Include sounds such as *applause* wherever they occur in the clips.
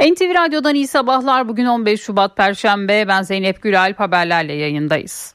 NTV Radyo'dan iyi sabahlar. Bugün 15 Şubat Perşembe. Ben Zeynep Gülalp haberlerle yayındayız.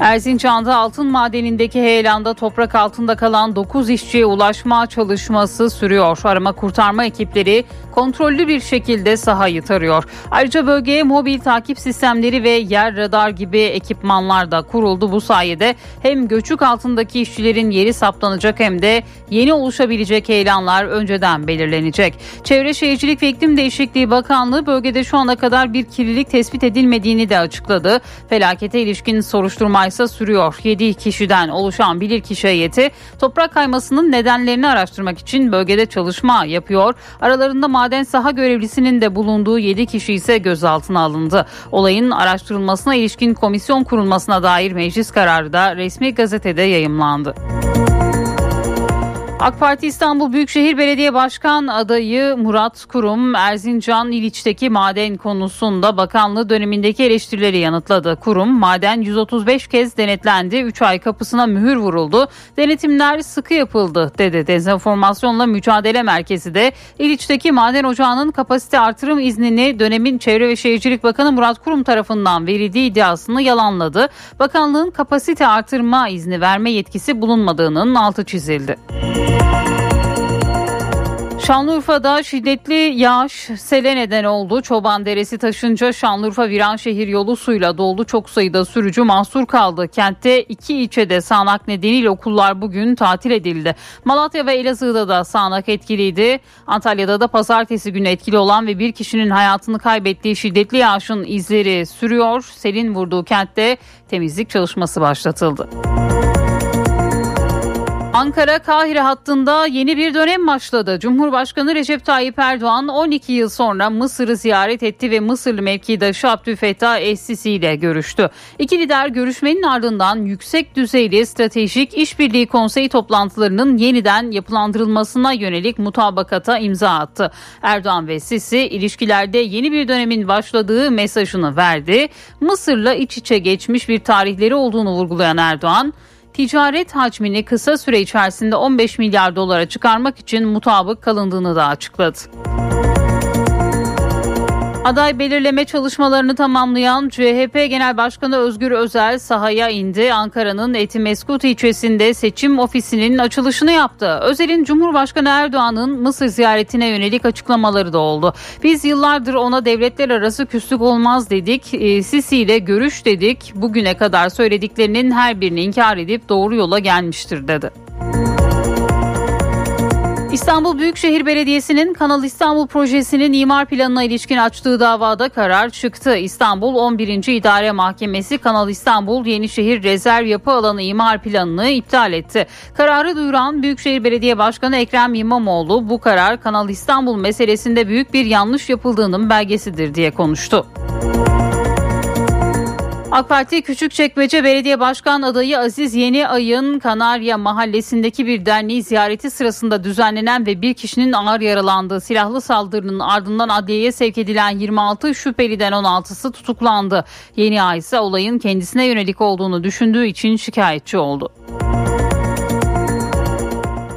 Erzincan'da altın madenindeki heyelanda toprak altında kalan 9 işçiye ulaşma çalışması sürüyor. Arama kurtarma ekipleri kontrollü bir şekilde sahayı tarıyor. Ayrıca bölgeye mobil takip sistemleri ve yer radar gibi ekipmanlar da kuruldu. Bu sayede hem göçük altındaki işçilerin yeri saptanacak hem de yeni oluşabilecek heyelanlar önceden belirlenecek. Çevre Şehircilik ve İklim Değişikliği Bakanlığı bölgede şu ana kadar bir kirlilik tespit edilmediğini de açıkladı. Felakete ilişkin soruşturma ise sürüyor. 7 kişiden oluşan bilirkişi heyeti toprak kaymasının nedenlerini araştırmak için bölgede çalışma yapıyor. Aralarında maden saha görevlisinin de bulunduğu 7 kişi ise gözaltına alındı. Olayın araştırılmasına ilişkin komisyon kurulmasına dair meclis kararı da resmi gazetede yayımlandı. AK Parti İstanbul Büyükşehir Belediye Başkan adayı Murat Kurum Erzincan İliç'teki maden konusunda bakanlığı dönemindeki eleştirileri yanıtladı. Kurum maden 135 kez denetlendi, 3 ay kapısına mühür vuruldu, denetimler sıkı yapıldı dedi. Dezenformasyonla Mücadele Merkezi de İliç'teki maden ocağının kapasite artırım iznini dönemin Çevre ve Şehircilik Bakanı Murat Kurum tarafından verildiği iddiasını yalanladı. Bakanlığın kapasite artırma izni verme yetkisi bulunmadığının altı çizildi. Şanlıurfa'da şiddetli yağış sele neden oldu. Çoban Deresi taşınca Şanlıurfa Viranşehir yolu suyla doldu. Çok sayıda sürücü mahsur kaldı. Kentte iki ilçede sağanak nedeniyle okullar bugün tatil edildi. Malatya ve Elazığ'da da sağanak etkiliydi. Antalya'da da pazartesi günü etkili olan ve bir kişinin hayatını kaybettiği şiddetli yağışın izleri sürüyor. Selin vurduğu kentte temizlik çalışması başlatıldı. Ankara-Kahire hattında yeni bir dönem başladı. Cumhurbaşkanı Recep Tayyip Erdoğan 12 yıl sonra Mısır'ı ziyaret etti ve Mısırlı mevkidaşı Abdülfettah Es-Sisi ile görüştü. İki lider görüşmenin ardından yüksek düzeyli stratejik işbirliği konseyi toplantılarının yeniden yapılandırılmasına yönelik mutabakata imza attı. Erdoğan ve Sisi ilişkilerde yeni bir dönemin başladığı mesajını verdi. Mısır'la iç içe geçmiş bir tarihleri olduğunu vurgulayan Erdoğan, ticaret hacmini kısa süre içerisinde 15 milyar dolara çıkarmak için mutabık kalındığını da açıkladı. Aday belirleme çalışmalarını tamamlayan CHP Genel Başkanı Özgür Özel sahaya indi. Ankara'nın Etimeskut ilçesinde seçim ofisinin açılışını yaptı. Özel'in Cumhurbaşkanı Erdoğan'ın Mısır ziyaretine yönelik açıklamaları da oldu. Biz yıllardır ona devletler arası küslük olmaz dedik. E, Sisi ile görüş dedik. Bugüne kadar söylediklerinin her birini inkar edip doğru yola gelmiştir dedi. İstanbul Büyükşehir Belediyesi'nin Kanal İstanbul projesinin imar planına ilişkin açtığı davada karar çıktı. İstanbul 11. İdare Mahkemesi Kanal İstanbul Yenişehir Rezerv Yapı Alanı imar planını iptal etti. Kararı duyuran Büyükşehir Belediye Başkanı Ekrem İmamoğlu bu karar Kanal İstanbul meselesinde büyük bir yanlış yapıldığının belgesidir diye konuştu. AK Parti Küçükçekmece Belediye Başkan adayı Aziz Yeni Ay'ın Kanarya Mahallesi'ndeki bir derneği ziyareti sırasında düzenlenen ve bir kişinin ağır yaralandığı silahlı saldırının ardından adliyeye sevk edilen 26 şüpheliden 16'sı tutuklandı. Yeni Ay ise olayın kendisine yönelik olduğunu düşündüğü için şikayetçi oldu.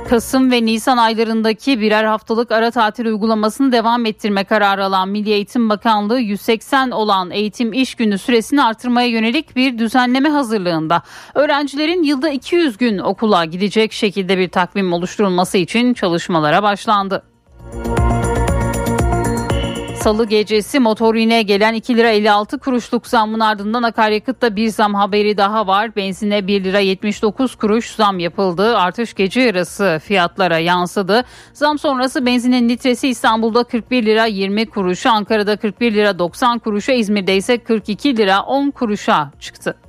Kasım ve Nisan aylarındaki birer haftalık ara tatil uygulamasını devam ettirme kararı alan Milli Eğitim Bakanlığı 180 olan eğitim iş günü süresini artırmaya yönelik bir düzenleme hazırlığında. Öğrencilerin yılda 200 gün okula gidecek şekilde bir takvim oluşturulması için çalışmalara başlandı. Salı gecesi motorine gelen 2 lira 56 kuruşluk zamın ardından akaryakıtta bir zam haberi daha var. Benzine 1 lira 79 kuruş zam yapıldı. Artış gece yarısı fiyatlara yansıdı. Zam sonrası benzinin litresi İstanbul'da 41 lira 20 kuruşa, Ankara'da 41 lira 90 kuruşa, İzmir'de ise 42 lira 10 kuruşa çıktı.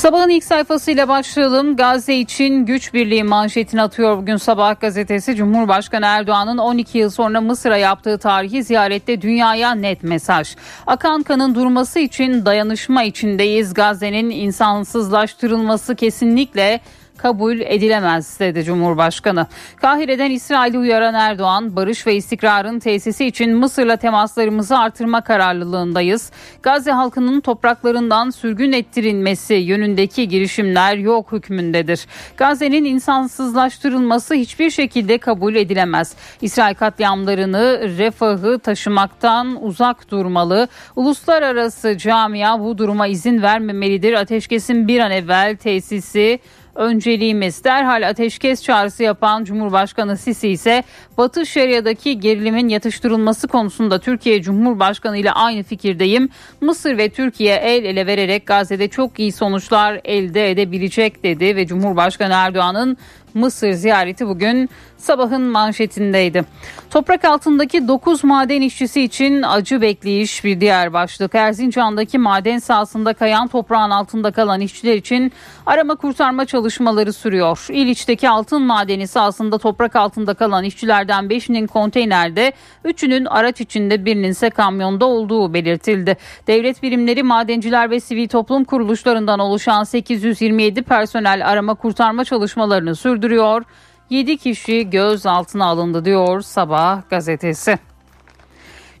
Sabahın ilk sayfasıyla başlayalım. Gazze için güç birliği manşetini atıyor bugün sabah gazetesi. Cumhurbaşkanı Erdoğan'ın 12 yıl sonra Mısır'a yaptığı tarihi ziyarette dünyaya net mesaj. Akan kanın durması için dayanışma içindeyiz. Gazze'nin insansızlaştırılması kesinlikle kabul edilemez dedi Cumhurbaşkanı. Kahire'den İsrail'i uyaran Erdoğan, barış ve istikrarın tesisi için Mısır'la temaslarımızı artırma kararlılığındayız. Gazze halkının topraklarından sürgün ettirilmesi yönündeki girişimler yok hükmündedir. Gazze'nin insansızlaştırılması hiçbir şekilde kabul edilemez. İsrail katliamlarını, refahı taşımaktan uzak durmalı. Uluslararası camia bu duruma izin vermemelidir. Ateşkesin bir an evvel tesisi önceliğimiz. Derhal ateşkes çağrısı yapan Cumhurbaşkanı Sisi ise Batı Şeria'daki gerilimin yatıştırılması konusunda Türkiye Cumhurbaşkanı ile aynı fikirdeyim. Mısır ve Türkiye el ele vererek Gazze'de çok iyi sonuçlar elde edebilecek dedi ve Cumhurbaşkanı Erdoğan'ın Mısır ziyareti bugün sabahın manşetindeydi. Toprak altındaki 9 maden işçisi için acı bekleyiş bir diğer başlık. Erzincan'daki maden sahasında kayan toprağın altında kalan işçiler için arama kurtarma çalışmaları sürüyor. İliç'teki altın madeni sahasında toprak altında kalan işçilerden 5'inin konteynerde, 3'ünün araç içinde birinin ise kamyonda olduğu belirtildi. Devlet birimleri, madenciler ve sivil toplum kuruluşlarından oluşan 827 personel arama kurtarma çalışmalarını sürdürüyor. 7 kişi gözaltına alındı diyor Sabah gazetesi.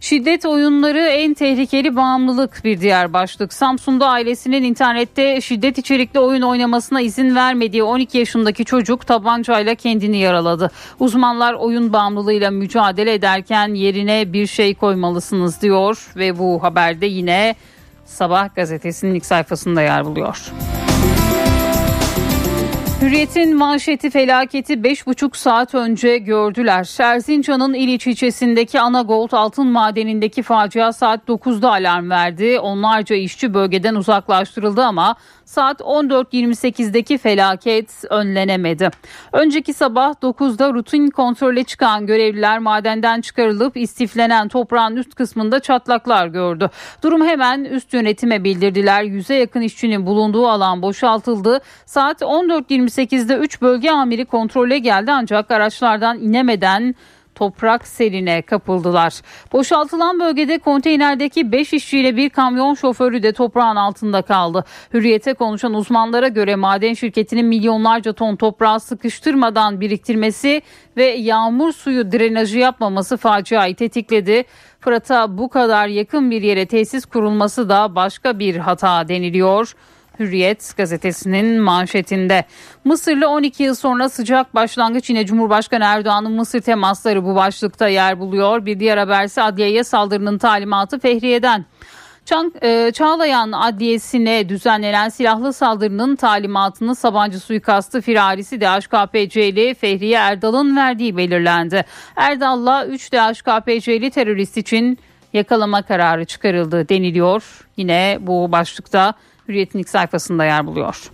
Şiddet oyunları en tehlikeli bağımlılık bir diğer başlık. Samsun'da ailesinin internette şiddet içerikli oyun oynamasına izin vermediği 12 yaşındaki çocuk tabancayla kendini yaraladı. Uzmanlar oyun bağımlılığıyla mücadele ederken yerine bir şey koymalısınız diyor ve bu haberde yine Sabah gazetesinin ilk sayfasında yer buluyor. Hürriyet'in manşeti felaketi 5,5 saat önce gördüler. Erzincan'ın İliç ilçesindeki Anagold altın madenindeki facia saat 9'da alarm verdi. Onlarca işçi bölgeden uzaklaştırıldı ama saat 14.28'deki felaket önlenemedi. Önceki sabah 9'da rutin kontrole çıkan görevliler madenden çıkarılıp istiflenen toprağın üst kısmında çatlaklar gördü. Durum hemen üst yönetime bildirdiler. Yüze yakın işçinin bulunduğu alan boşaltıldı. Saat 14.28'de 3 bölge amiri kontrole geldi ancak araçlardan inemeden toprak seline kapıldılar. Boşaltılan bölgede konteynerdeki 5 işçiyle bir kamyon şoförü de toprağın altında kaldı. Hürriyete konuşan uzmanlara göre maden şirketinin milyonlarca ton toprağı sıkıştırmadan biriktirmesi ve yağmur suyu drenajı yapmaması faciayı tetikledi. Fırat'a bu kadar yakın bir yere tesis kurulması da başka bir hata deniliyor. Hürriyet gazetesinin manşetinde. Mısırlı 12 yıl sonra sıcak başlangıç yine Cumhurbaşkanı Erdoğan'ın Mısır temasları bu başlıkta yer buluyor. Bir diğer haberse adliyeye saldırının talimatı Fehriye'den. E, Çağlayan Adliyesi'ne düzenlenen silahlı saldırının talimatını Sabancı suikastı firarisi DHKPC'li Fehriye Erdal'ın verdiği belirlendi. Erdal'la 3 DHKPC'li terörist için yakalama kararı çıkarıldı deniliyor. Yine bu başlıkta Hürriyet'in ilk sayfasında yer buluyor.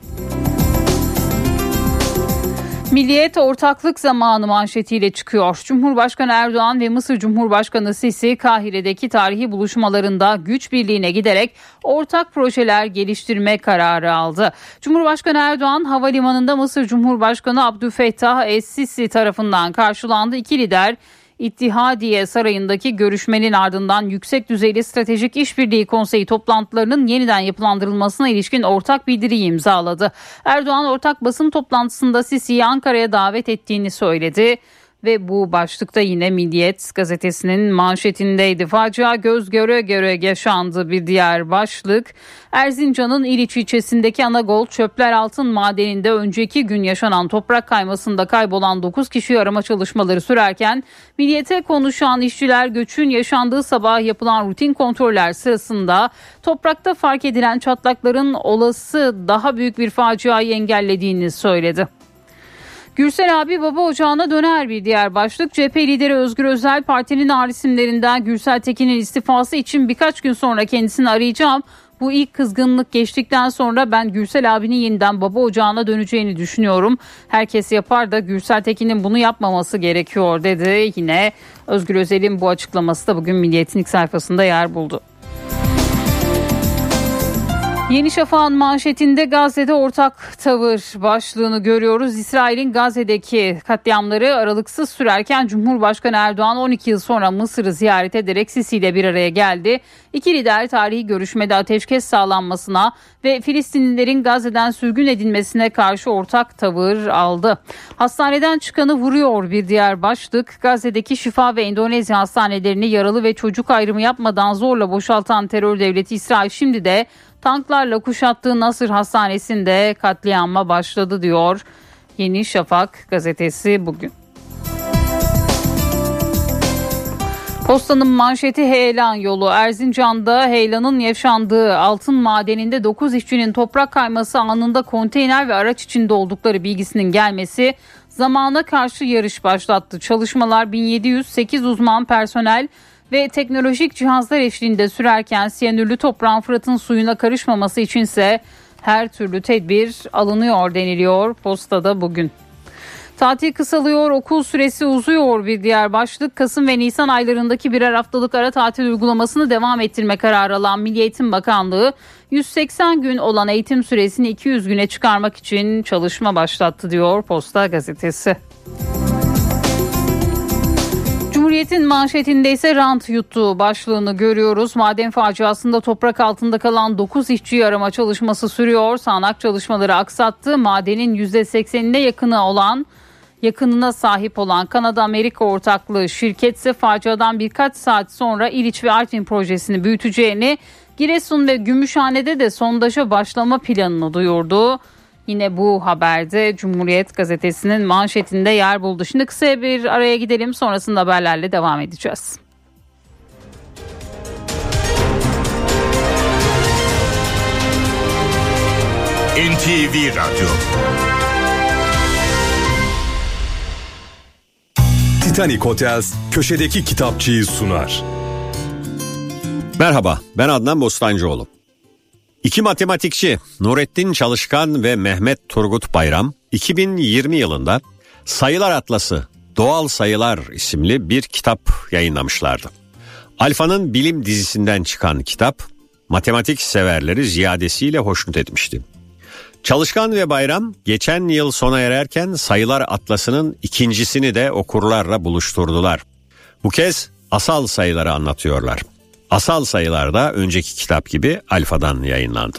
Milliyet ortaklık zamanı manşetiyle çıkıyor. Cumhurbaşkanı Erdoğan ve Mısır Cumhurbaşkanı Sisi Kahire'deki tarihi buluşmalarında güç birliğine giderek ortak projeler geliştirme kararı aldı. Cumhurbaşkanı Erdoğan havalimanında Mısır Cumhurbaşkanı Abdülfettah Es-Sisi tarafından karşılandı. İki lider İttihadiye Sarayı'ndaki görüşmenin ardından yüksek düzeyli stratejik işbirliği konseyi toplantılarının yeniden yapılandırılmasına ilişkin ortak bildiriyi imzaladı. Erdoğan ortak basın toplantısında Sisi'yi Ankara'ya davet ettiğini söyledi ve bu başlıkta yine Milliyet gazetesinin manşetindeydi. Facia göz göre göre yaşandı bir diğer başlık. Erzincan'ın İliç ilçesindeki Anagol çöpler altın madeninde önceki gün yaşanan toprak kaymasında kaybolan 9 kişi arama çalışmaları sürerken Milliyete konuşan işçiler göçün yaşandığı sabah yapılan rutin kontroller sırasında toprakta fark edilen çatlakların olası daha büyük bir faciayı engellediğini söyledi. Gürsel abi baba ocağına döner bir diğer başlık. CHP lideri Özgür Özel partinin ağır isimlerinden Gürsel Tekin'in istifası için birkaç gün sonra kendisini arayacağım. Bu ilk kızgınlık geçtikten sonra ben Gürsel abinin yeniden baba ocağına döneceğini düşünüyorum. Herkes yapar da Gürsel Tekin'in bunu yapmaması gerekiyor dedi. Yine Özgür Özel'in bu açıklaması da bugün Milliyet'in ilk sayfasında yer buldu. Yeni Şafak'ın manşetinde Gazze'de ortak tavır başlığını görüyoruz. İsrail'in Gazze'deki katliamları aralıksız sürerken Cumhurbaşkanı Erdoğan 12 yıl sonra Mısır'ı ziyaret ederek Sisi ile bir araya geldi. İki lider tarihi görüşmede ateşkes sağlanmasına ve Filistinlilerin Gazze'den sürgün edilmesine karşı ortak tavır aldı. Hastaneden çıkanı vuruyor bir diğer başlık. Gazze'deki şifa ve Endonezya hastanelerini yaralı ve çocuk ayrımı yapmadan zorla boşaltan terör devleti İsrail şimdi de tanklarla kuşattığı Nasır Hastanesi'nde katliama başladı diyor Yeni Şafak gazetesi bugün. Postanın manşeti heyelan yolu. Erzincan'da heyelanın yaşandığı altın madeninde 9 işçinin toprak kayması anında konteyner ve araç içinde oldukları bilgisinin gelmesi zamana karşı yarış başlattı. Çalışmalar 1708 uzman personel ve teknolojik cihazlar eşliğinde sürerken siyanürlü toprağın Fırat'ın suyuna karışmaması içinse her türlü tedbir alınıyor deniliyor postada bugün. Tatil kısalıyor, okul süresi uzuyor bir diğer başlık. Kasım ve Nisan aylarındaki birer haftalık ara tatil uygulamasını devam ettirme kararı alan Milli Eğitim Bakanlığı 180 gün olan eğitim süresini 200 güne çıkarmak için çalışma başlattı diyor Posta Gazetesi. Cumhuriyet'in manşetinde ise rant yuttu başlığını görüyoruz. Maden faciasında toprak altında kalan 9 işçiyi arama çalışması sürüyor. Sağanak çalışmaları aksattı. Madenin %80'ine yakını olan yakınına sahip olan Kanada Amerika ortaklığı şirket ise faciadan birkaç saat sonra İliç ve Artvin projesini büyüteceğini Giresun ve Gümüşhane'de de sondaja başlama planını duyurdu. Yine bu haberde Cumhuriyet gazetesinin manşetinde yer buldu. Şimdi kısa bir araya gidelim sonrasında haberlerle devam edeceğiz. NTV Radyo Titanic Hotels köşedeki kitapçıyı sunar. Merhaba ben Adnan Bostancıoğlu. İki matematikçi Nurettin Çalışkan ve Mehmet Turgut Bayram 2020 yılında Sayılar Atlası Doğal Sayılar isimli bir kitap yayınlamışlardı. Alfa'nın bilim dizisinden çıkan kitap matematik severleri ziyadesiyle hoşnut etmişti. Çalışkan ve Bayram geçen yıl sona ererken Sayılar Atlası'nın ikincisini de okurlarla buluşturdular. Bu kez asal sayıları anlatıyorlar. Asal sayılarda önceki kitap gibi alfadan yayınlandı.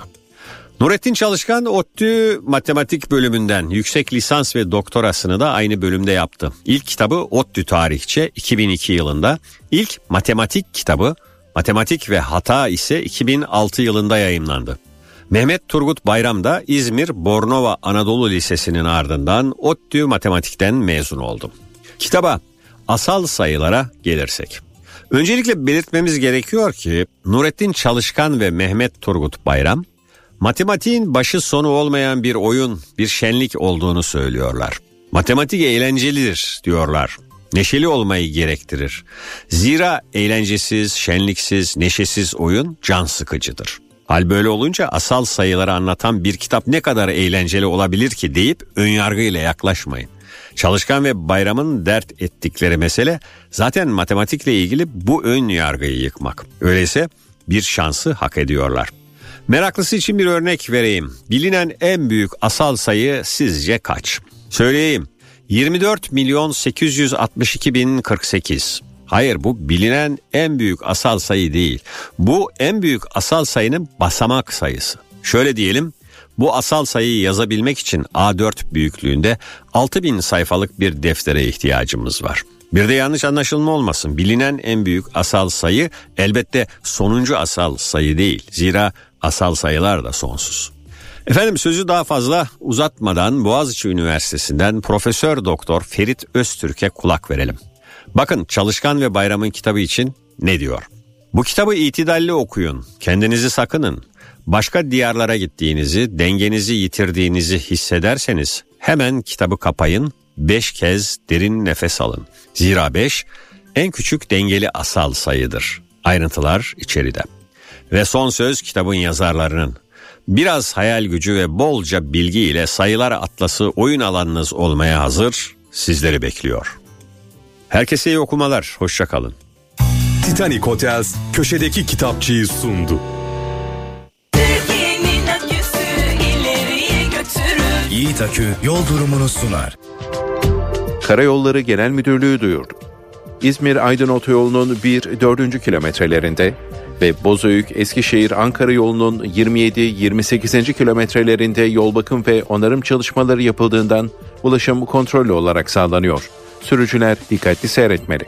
Nurettin Çalışkan ODTÜ matematik bölümünden yüksek lisans ve doktorasını da aynı bölümde yaptı. İlk kitabı ODTÜ tarihçe 2002 yılında, ilk matematik kitabı Matematik ve Hata ise 2006 yılında yayınlandı. Mehmet Turgut Bayram da İzmir Bornova Anadolu Lisesi'nin ardından ODTÜ matematikten mezun oldu. Kitaba asal sayılara gelirsek. Öncelikle belirtmemiz gerekiyor ki Nurettin Çalışkan ve Mehmet Turgut Bayram matematiğin başı sonu olmayan bir oyun, bir şenlik olduğunu söylüyorlar. Matematik eğlencelidir diyorlar. Neşeli olmayı gerektirir. Zira eğlencesiz, şenliksiz, neşesiz oyun can sıkıcıdır. Hal böyle olunca asal sayıları anlatan bir kitap ne kadar eğlenceli olabilir ki deyip önyargıyla yaklaşmayın. Çalışkan ve Bayram'ın dert ettikleri mesele zaten matematikle ilgili bu ön yargıyı yıkmak. Öyleyse bir şansı hak ediyorlar. Meraklısı için bir örnek vereyim. Bilinen en büyük asal sayı sizce kaç? Söyleyeyim. 24 milyon 862 bin 48. Hayır bu bilinen en büyük asal sayı değil. Bu en büyük asal sayının basamak sayısı. Şöyle diyelim bu asal sayıyı yazabilmek için A4 büyüklüğünde 6000 sayfalık bir deftere ihtiyacımız var. Bir de yanlış anlaşılma olmasın. Bilinen en büyük asal sayı elbette sonuncu asal sayı değil. Zira asal sayılar da sonsuz. Efendim sözü daha fazla uzatmadan Boğaziçi Üniversitesi'nden Profesör Doktor Ferit Öztürk'e kulak verelim. Bakın Çalışkan ve Bayram'ın kitabı için ne diyor? Bu kitabı itidalli okuyun, kendinizi sakının. Başka diyarlara gittiğinizi, dengenizi yitirdiğinizi hissederseniz hemen kitabı kapayın, beş kez derin nefes alın. Zira beş en küçük dengeli asal sayıdır. Ayrıntılar içeride. Ve son söz kitabın yazarlarının. Biraz hayal gücü ve bolca bilgi ile sayılar atlası oyun alanınız olmaya hazır, sizleri bekliyor. Herkese iyi okumalar, hoşçakalın. Titanic Hotels köşedeki kitapçıyı sundu. Türkiye'nin Yiğit Akü yol durumunu sunar. Karayolları Genel Müdürlüğü duyurdu. İzmir-Aydın Otoyolu'nun 1-4. kilometrelerinde ve Bozüyük-Eskişehir-Ankara yolunun 27-28. kilometrelerinde yol bakım ve onarım çalışmaları yapıldığından ulaşım kontrollü olarak sağlanıyor. Sürücüler dikkatli seyretmeli.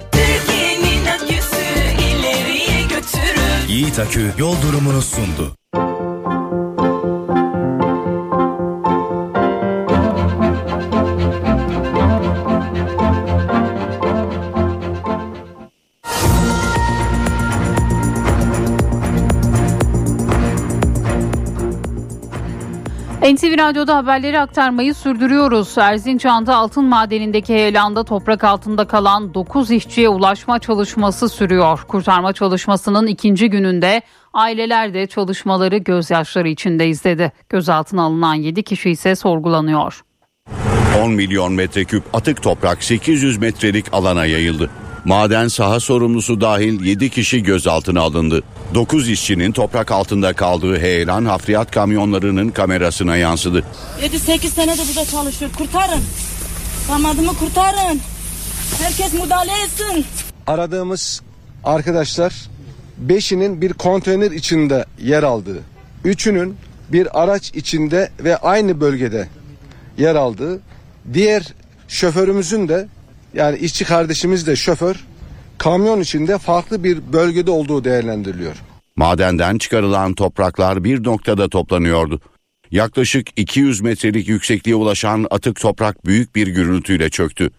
Yiğit Akü yol durumunu sundu. NTV Radyo'da haberleri aktarmayı sürdürüyoruz. Erzincan'da altın madenindeki heyelanda toprak altında kalan 9 işçiye ulaşma çalışması sürüyor. Kurtarma çalışmasının ikinci gününde aileler de çalışmaları gözyaşları içinde izledi. Gözaltına alınan 7 kişi ise sorgulanıyor. 10 milyon metreküp atık toprak 800 metrelik alana yayıldı. Maden saha sorumlusu dahil 7 kişi gözaltına alındı. 9 işçinin toprak altında kaldığı heyelan hafriyat kamyonlarının kamerasına yansıdı. 7-8 senedir burada çalışıyor. Kurtarın. Damadımı kurtarın. Herkes müdahale etsin. Aradığımız arkadaşlar beşinin bir konteyner içinde yer aldığı, üçünün bir araç içinde ve aynı bölgede yer aldığı, diğer şoförümüzün de yani işçi kardeşimiz de şoför kamyon içinde farklı bir bölgede olduğu değerlendiriliyor. Madenden çıkarılan topraklar bir noktada toplanıyordu. Yaklaşık 200 metrelik yüksekliğe ulaşan atık toprak büyük bir gürültüyle çöktü.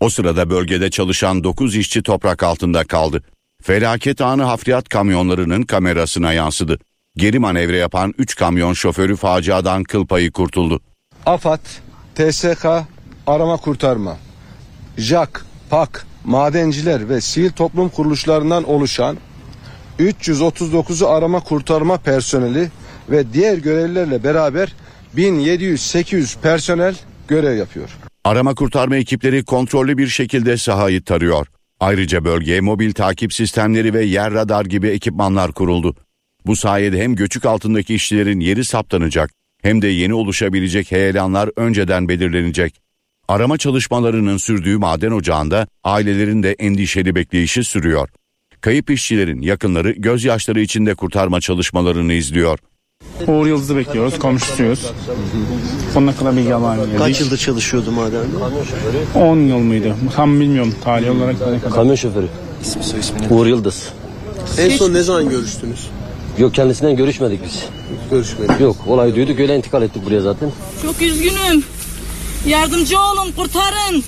O sırada bölgede çalışan 9 işçi toprak altında kaldı. Felaket anı hafriyat kamyonlarının kamerasına yansıdı. Geri manevra yapan 3 kamyon şoförü faciadan kıl payı kurtuldu. AFAD, TSK, arama kurtarma, JAK, PAK, madenciler ve sivil toplum kuruluşlarından oluşan 339'u arama kurtarma personeli ve diğer görevlilerle beraber 1700-800 personel görev yapıyor. Arama kurtarma ekipleri kontrollü bir şekilde sahayı tarıyor. Ayrıca bölgeye mobil takip sistemleri ve yer radar gibi ekipmanlar kuruldu. Bu sayede hem göçük altındaki işçilerin yeri saptanacak hem de yeni oluşabilecek heyelanlar önceden belirlenecek. Arama çalışmalarının sürdüğü maden ocağında ailelerin de endişeli bekleyişi sürüyor. Kayıp işçilerin yakınları gözyaşları içinde kurtarma çalışmalarını izliyor. Uğur Yıldız'ı bekliyoruz, komşusuyuz. Sonuna kadar bilgi alamayız. Kaç yıldır çalışıyordu madende? 10 yıl mıydı? Tam bilmiyorum tarih olarak ne kadar. Kamyon şoförü. İsmi soy ismi Uğur Yıldız. En son ne zaman görüştünüz? Yok kendisinden görüşmedik biz. Görüşmedik. Yok olay duyduk öyle intikal ettik buraya zaten. Çok üzgünüm. Yardımcı olun kurtarın.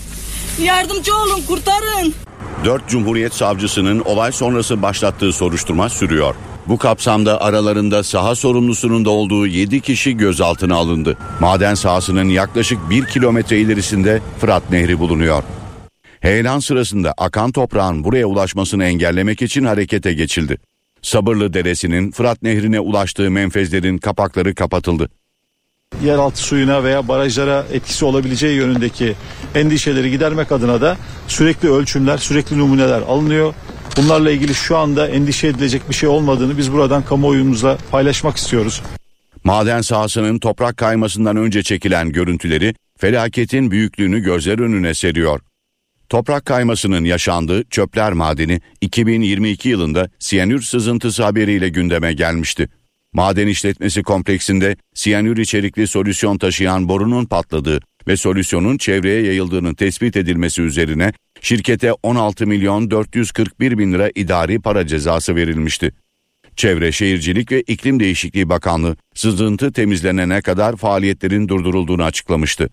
Yardımcı olun kurtarın. 4 Cumhuriyet Savcısının olay sonrası başlattığı soruşturma sürüyor. Bu kapsamda aralarında saha sorumlusunun da olduğu 7 kişi gözaltına alındı. Maden sahasının yaklaşık 1 kilometre ilerisinde Fırat Nehri bulunuyor. Heyelan sırasında akan toprağın buraya ulaşmasını engellemek için harekete geçildi. Sabırlı Deresi'nin Fırat Nehri'ne ulaştığı menfezlerin kapakları kapatıldı. Yeraltı suyuna veya barajlara etkisi olabileceği yönündeki endişeleri gidermek adına da sürekli ölçümler, sürekli numuneler alınıyor. Bunlarla ilgili şu anda endişe edilecek bir şey olmadığını biz buradan kamuoyumuzla paylaşmak istiyoruz. Maden sahasının toprak kaymasından önce çekilen görüntüleri felaketin büyüklüğünü gözler önüne seriyor. Toprak kaymasının yaşandığı Çöpler Madeni 2022 yılında siyanür sızıntısı haberiyle gündeme gelmişti. Maden işletmesi kompleksinde siyanür içerikli solüsyon taşıyan borunun patladığı ve solüsyonun çevreye yayıldığının tespit edilmesi üzerine şirkete 16 milyon 441 bin lira idari para cezası verilmişti. Çevre Şehircilik ve İklim Değişikliği Bakanlığı sızıntı temizlenene kadar faaliyetlerin durdurulduğunu açıklamıştı.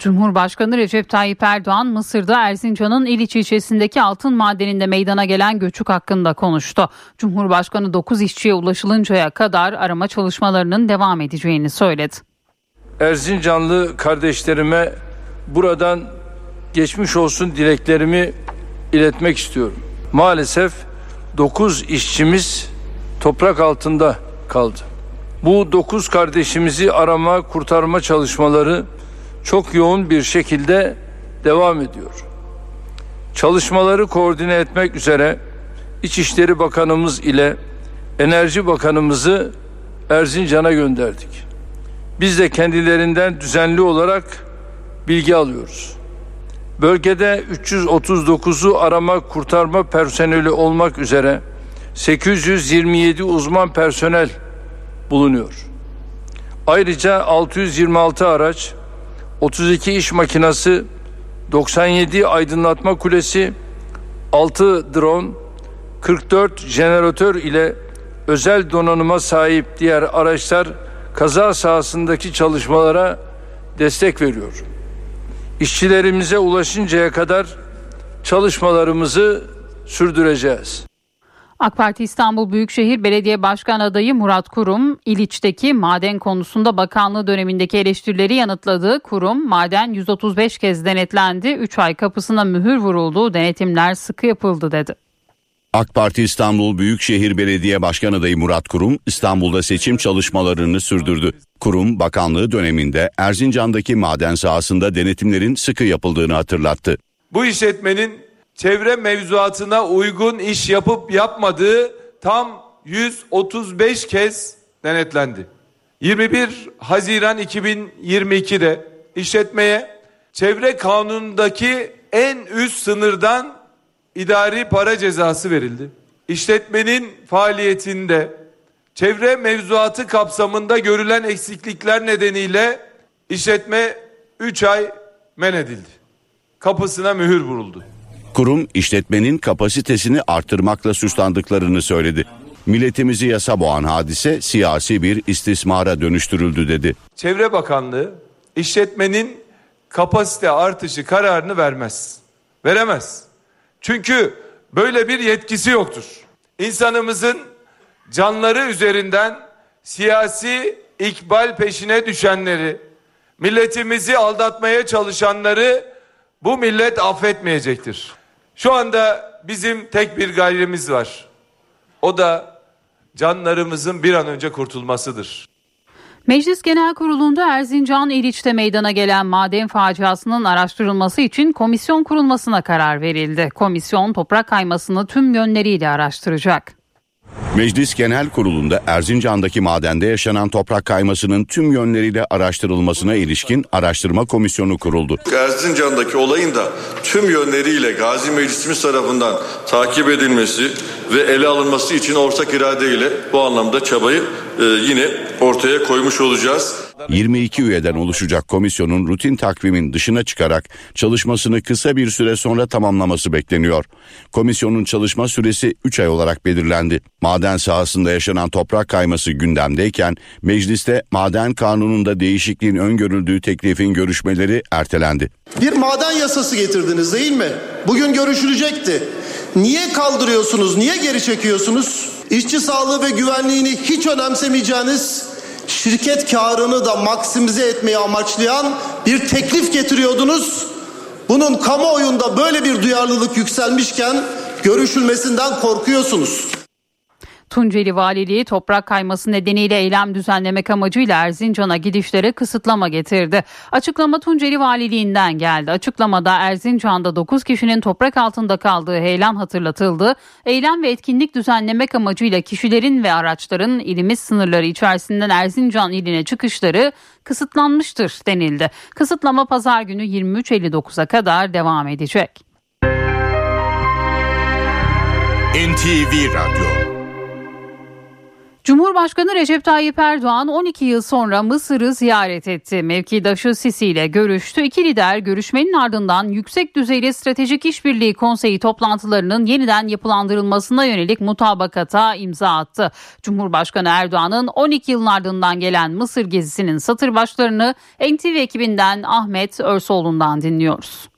Cumhurbaşkanı Recep Tayyip Erdoğan Mısır'da Erzincan'ın İliç ilçesindeki altın madeninde meydana gelen göçük hakkında konuştu. Cumhurbaşkanı 9 işçiye ulaşılıncaya kadar arama çalışmalarının devam edeceğini söyledi. Erzincanlı kardeşlerime buradan geçmiş olsun dileklerimi iletmek istiyorum. Maalesef 9 işçimiz toprak altında kaldı. Bu 9 kardeşimizi arama kurtarma çalışmaları çok yoğun bir şekilde devam ediyor. Çalışmaları koordine etmek üzere İçişleri Bakanımız ile Enerji Bakanımızı Erzincan'a gönderdik. Biz de kendilerinden düzenli olarak bilgi alıyoruz. Bölgede 339'u arama kurtarma personeli olmak üzere 827 uzman personel bulunuyor. Ayrıca 626 araç, 32 iş makinası, 97 aydınlatma kulesi, 6 drone, 44 jeneratör ile özel donanıma sahip diğer araçlar kaza sahasındaki çalışmalara destek veriyor. İşçilerimize ulaşıncaya kadar çalışmalarımızı sürdüreceğiz. AK Parti İstanbul Büyükşehir Belediye Başkan adayı Murat Kurum, İliç'teki maden konusunda bakanlığı dönemindeki eleştirileri yanıtladı. Kurum, maden 135 kez denetlendi, 3 ay kapısına mühür vuruldu, denetimler sıkı yapıldı dedi. AK Parti İstanbul Büyükşehir Belediye Başkan adayı Murat Kurum İstanbul'da seçim çalışmalarını sürdürdü. Kurum bakanlığı döneminde Erzincan'daki maden sahasında denetimlerin sıkı yapıldığını hatırlattı. Bu işletmenin çevre mevzuatına uygun iş yapıp yapmadığı tam 135 kez denetlendi. 21 Haziran 2022'de işletmeye çevre kanunundaki en üst sınırdan idari para cezası verildi. İşletmenin faaliyetinde çevre mevzuatı kapsamında görülen eksiklikler nedeniyle işletme 3 ay men edildi. Kapısına mühür vuruldu. Kurum işletmenin kapasitesini artırmakla suçlandıklarını söyledi. Milletimizi yasa boğan hadise siyasi bir istismara dönüştürüldü dedi. Çevre Bakanlığı işletmenin kapasite artışı kararını vermez. Veremez. Çünkü böyle bir yetkisi yoktur. İnsanımızın canları üzerinden siyasi ikbal peşine düşenleri, milletimizi aldatmaya çalışanları bu millet affetmeyecektir. Şu anda bizim tek bir gayrimiz var. O da canlarımızın bir an önce kurtulmasıdır. Meclis Genel Kurulu'nda Erzincan İliç'te meydana gelen maden faciasının araştırılması için komisyon kurulmasına karar verildi. Komisyon toprak kaymasını tüm yönleriyle araştıracak. Meclis Genel Kurulu'nda Erzincan'daki madende yaşanan toprak kaymasının tüm yönleriyle araştırılmasına ilişkin araştırma komisyonu kuruldu. Erzincan'daki olayın da tüm yönleriyle Gazi Meclisimiz tarafından takip edilmesi ve ele alınması için ortak iradeyle bu anlamda çabayı e, yine ortaya koymuş olacağız. 22 üyeden oluşacak komisyonun rutin takvimin dışına çıkarak çalışmasını kısa bir süre sonra tamamlaması bekleniyor. Komisyonun çalışma süresi 3 ay olarak belirlendi. Maden sahasında yaşanan toprak kayması gündemdeyken mecliste maden kanununda değişikliğin öngörüldüğü teklifin görüşmeleri ertelendi. Bir maden yasası getirdiniz değil mi? Bugün görüşülecekti. Niye kaldırıyorsunuz? Niye geri çekiyorsunuz? İşçi sağlığı ve güvenliğini hiç önemsemeyeceğiniz şirket karını da maksimize etmeyi amaçlayan bir teklif getiriyordunuz. Bunun kamuoyunda böyle bir duyarlılık yükselmişken görüşülmesinden korkuyorsunuz. Tunceli Valiliği toprak kayması nedeniyle eylem düzenlemek amacıyla Erzincan'a gidişlere kısıtlama getirdi. Açıklama Tunceli Valiliğinden geldi. Açıklamada Erzincan'da 9 kişinin toprak altında kaldığı heyelan hatırlatıldı. Eylem ve etkinlik düzenlemek amacıyla kişilerin ve araçların ilimiz sınırları içerisinden Erzincan iline çıkışları kısıtlanmıştır denildi. Kısıtlama pazar günü 23.59'a kadar devam edecek. NTV Radyo Cumhurbaşkanı Recep Tayyip Erdoğan 12 yıl sonra Mısır'ı ziyaret etti. Mevkidaşı Sisi ile görüştü. İki lider görüşmenin ardından yüksek düzeyli stratejik işbirliği konseyi toplantılarının yeniden yapılandırılmasına yönelik mutabakata imza attı. Cumhurbaşkanı Erdoğan'ın 12 yılın ardından gelen Mısır gezisinin satır başlarını NTV ekibinden Ahmet Örsoğlu'ndan dinliyoruz.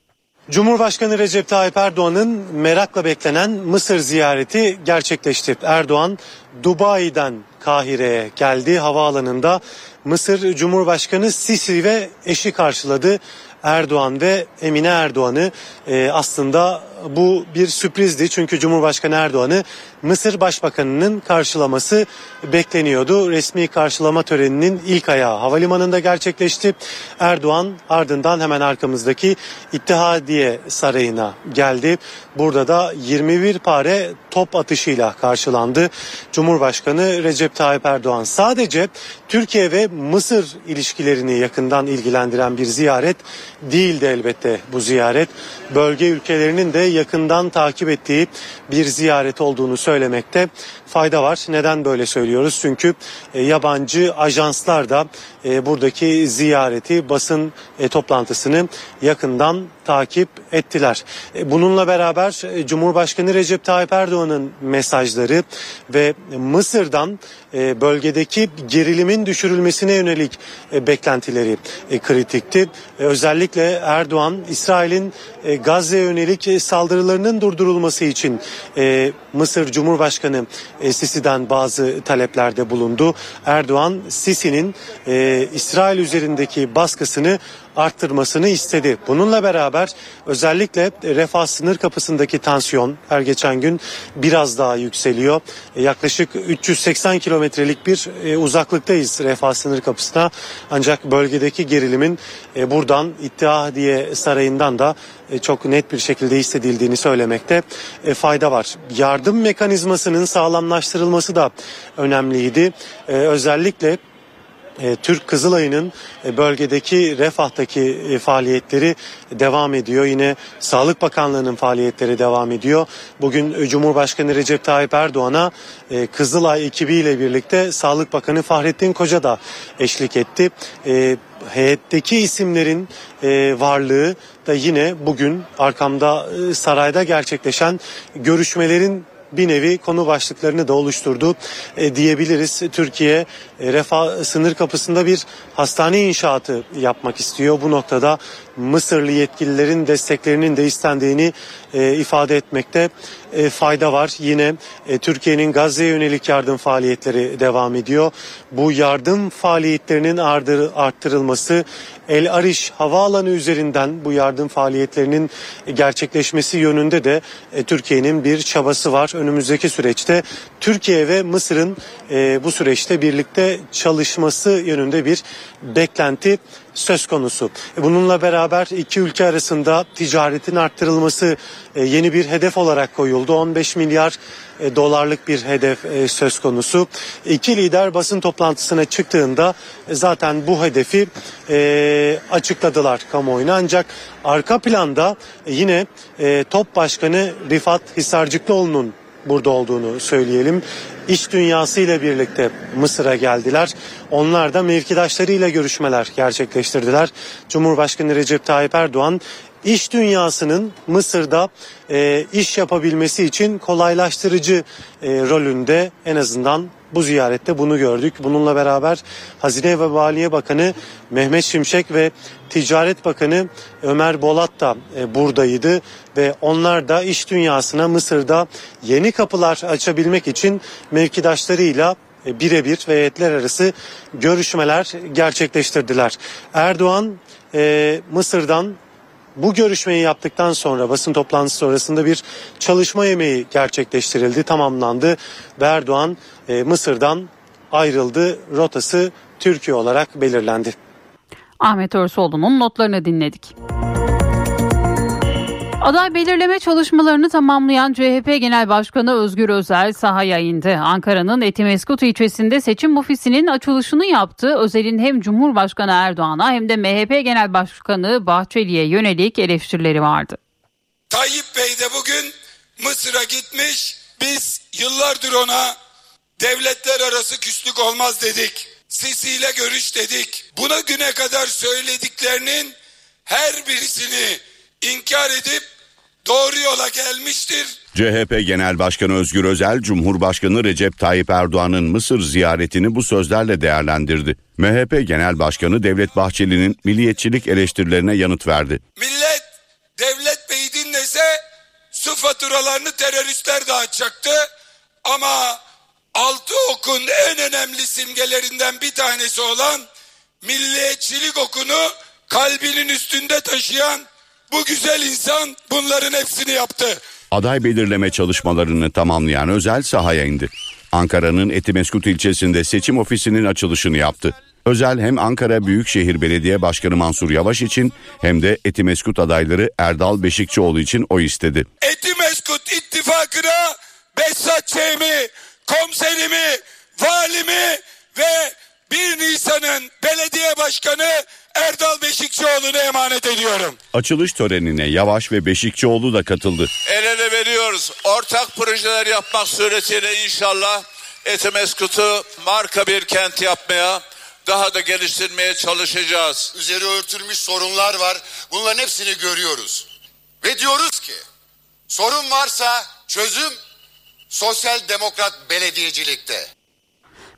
Cumhurbaşkanı Recep Tayyip Erdoğan'ın merakla beklenen Mısır ziyareti gerçekleşti. Erdoğan Dubai'den Kahire'ye geldi. Havaalanında Mısır Cumhurbaşkanı Sisi ve eşi karşıladı. Erdoğan ve Emine Erdoğan'ı e, aslında bu bir sürprizdi. Çünkü Cumhurbaşkanı Erdoğan'ı Mısır Başbakanı'nın karşılaması bekleniyordu. Resmi karşılama töreninin ilk ayağı havalimanında gerçekleşti. Erdoğan ardından hemen arkamızdaki İttihadiye Sarayı'na geldi. Burada da 21 pare top atışıyla karşılandı. Cumhurbaşkanı Recep Tayyip Erdoğan sadece Türkiye ve Mısır ilişkilerini yakından ilgilendiren bir ziyaret değildi elbette bu ziyaret. Bölge ülkelerinin de yakından takip ettiği bir ziyaret olduğunu söylemekte fayda var. Neden böyle söylüyoruz? Çünkü e, yabancı ajanslar da e, buradaki ziyareti, basın e, toplantısını yakından takip ettiler. Bununla beraber Cumhurbaşkanı Recep Tayyip Erdoğan'ın mesajları ve Mısır'dan bölgedeki gerilimin düşürülmesine yönelik beklentileri kritikti. Özellikle Erdoğan İsrail'in Gazze'ye yönelik saldırılarının durdurulması için Mısır Cumhurbaşkanı e, Sisi'den bazı taleplerde bulundu. Erdoğan Sisi'nin e, İsrail üzerindeki baskısını arttırmasını istedi. Bununla beraber özellikle refah sınır kapısındaki tansiyon her geçen gün biraz daha yükseliyor. Yaklaşık 380 kilometrelik bir e, uzaklıktayız refah sınır kapısına. Ancak bölgedeki gerilimin e, buradan İttihadiye Sarayı'ndan da e, çok net bir şekilde hissedildiğini söylemekte fayda var. Yardım mekanizmasının sağlamlaştırılması da önemliydi. Özellikle Türk Kızılay'ın e, bölgedeki Refah'taki e, faaliyetleri devam ediyor. Yine Sağlık Bakanlığı'nın faaliyetleri devam ediyor. Bugün e, Cumhurbaşkanı Recep Tayyip Erdoğan'a e, Kızılay ekibiyle birlikte Sağlık Bakanı Fahrettin Koca da eşlik etti. E, heyetteki isimlerin e, varlığı da yine bugün arkamda e, sarayda gerçekleşen görüşmelerin bir nevi konu başlıklarını da oluşturdu e, diyebiliriz. Türkiye e, refah sınır kapısında bir hastane inşaatı yapmak istiyor. Bu noktada Mısırlı yetkililerin desteklerinin de istendiğini e, ifade etmekte e, fayda var. Yine e, Türkiye'nin Gazze'ye yönelik yardım faaliyetleri devam ediyor. Bu yardım faaliyetlerinin ardır, arttırılması El Ariş havaalanı üzerinden bu yardım faaliyetlerinin gerçekleşmesi yönünde de e, Türkiye'nin bir çabası var. Önümüzdeki süreçte Türkiye ve Mısır'ın e, bu süreçte birlikte çalışması yönünde bir beklenti söz konusu. E, Bununla beraber iki ülke arasında ticaretin arttırılması e, yeni bir hedef olarak koyuldu. 15 milyar e, dolarlık bir hedef söz konusu. İki lider basın toplantısına çıktığında zaten bu hedefi açıkladılar kamuoyuna. Ancak arka planda yine top başkanı Rifat Hisarcıklıoğlu'nun burada olduğunu söyleyelim. İş dünyası ile birlikte Mısır'a geldiler. Onlar da mevkidaşlarıyla görüşmeler gerçekleştirdiler. Cumhurbaşkanı Recep Tayyip Erdoğan iş dünyasının Mısır'da e, iş yapabilmesi için kolaylaştırıcı e, rolünde en azından bu ziyarette bunu gördük. Bununla beraber Hazine ve Maliye Bakanı Mehmet Şimşek ve Ticaret Bakanı Ömer Bolat da e, buradaydı ve onlar da iş dünyasına Mısır'da yeni kapılar açabilmek için mevkidaşlarıyla e, birebir ve heyetler arası görüşmeler gerçekleştirdiler. Erdoğan e, Mısır'dan bu görüşmeyi yaptıktan sonra basın toplantısı sonrasında bir çalışma yemeği gerçekleştirildi, tamamlandı ve Erdoğan e, Mısır'dan ayrıldı. Rotası Türkiye olarak belirlendi. Ahmet Örsoğlu'nun notlarını dinledik. Aday belirleme çalışmalarını tamamlayan CHP Genel Başkanı Özgür Özel sahaya indi. Ankara'nın Etimeskut ilçesinde seçim ofisinin açılışını yaptı. Özel'in hem Cumhurbaşkanı Erdoğan'a hem de MHP Genel Başkanı Bahçeli'ye yönelik eleştirileri vardı. Tayyip Bey de bugün Mısır'a gitmiş. Biz yıllardır ona devletler arası küslük olmaz dedik. Sisi ile görüş dedik. Buna güne kadar söylediklerinin her birisini inkar edip doğru yola gelmiştir. CHP Genel Başkanı Özgür Özel, Cumhurbaşkanı Recep Tayyip Erdoğan'ın Mısır ziyaretini bu sözlerle değerlendirdi. MHP Genel Başkanı Devlet Bahçeli'nin milliyetçilik eleştirilerine yanıt verdi. Millet Devlet Bey'i dinlese su faturalarını teröristler dağıtacaktı. Ama altı okun en önemli simgelerinden bir tanesi olan milliyetçilik okunu kalbinin üstünde taşıyan Bu güzel insan bunların hepsini yaptı. Aday belirleme çalışmalarını tamamlayan Özel sahaya indi. Ankara'nın Etimeskut ilçesinde seçim ofisinin açılışını yaptı. Özel hem Ankara Büyükşehir Belediye Başkanı Mansur Yavaş için hem de Etimeskut adayları Erdal Beşikçioğlu için oy istedi. Etimeskut ittifakına Behzat Ç'mi, komiserimi, valimi ve 1 Nisan'ın belediye başkanı Erdal Beşikçioğlu'na emanet ediyorum. Açılış törenine Yavaş ve Beşikçioğlu da katıldı. El ele veriyoruz. Ortak projeler yapmak suretiyle inşallah Etimeskut'u marka bir kent yapmaya, daha da geliştirmeye çalışacağız. Üzeri örtülmüş sorunlar var. Bunların hepsini görüyoruz. Ve diyoruz ki sorun varsa çözüm sosyal demokrat belediyecilikte.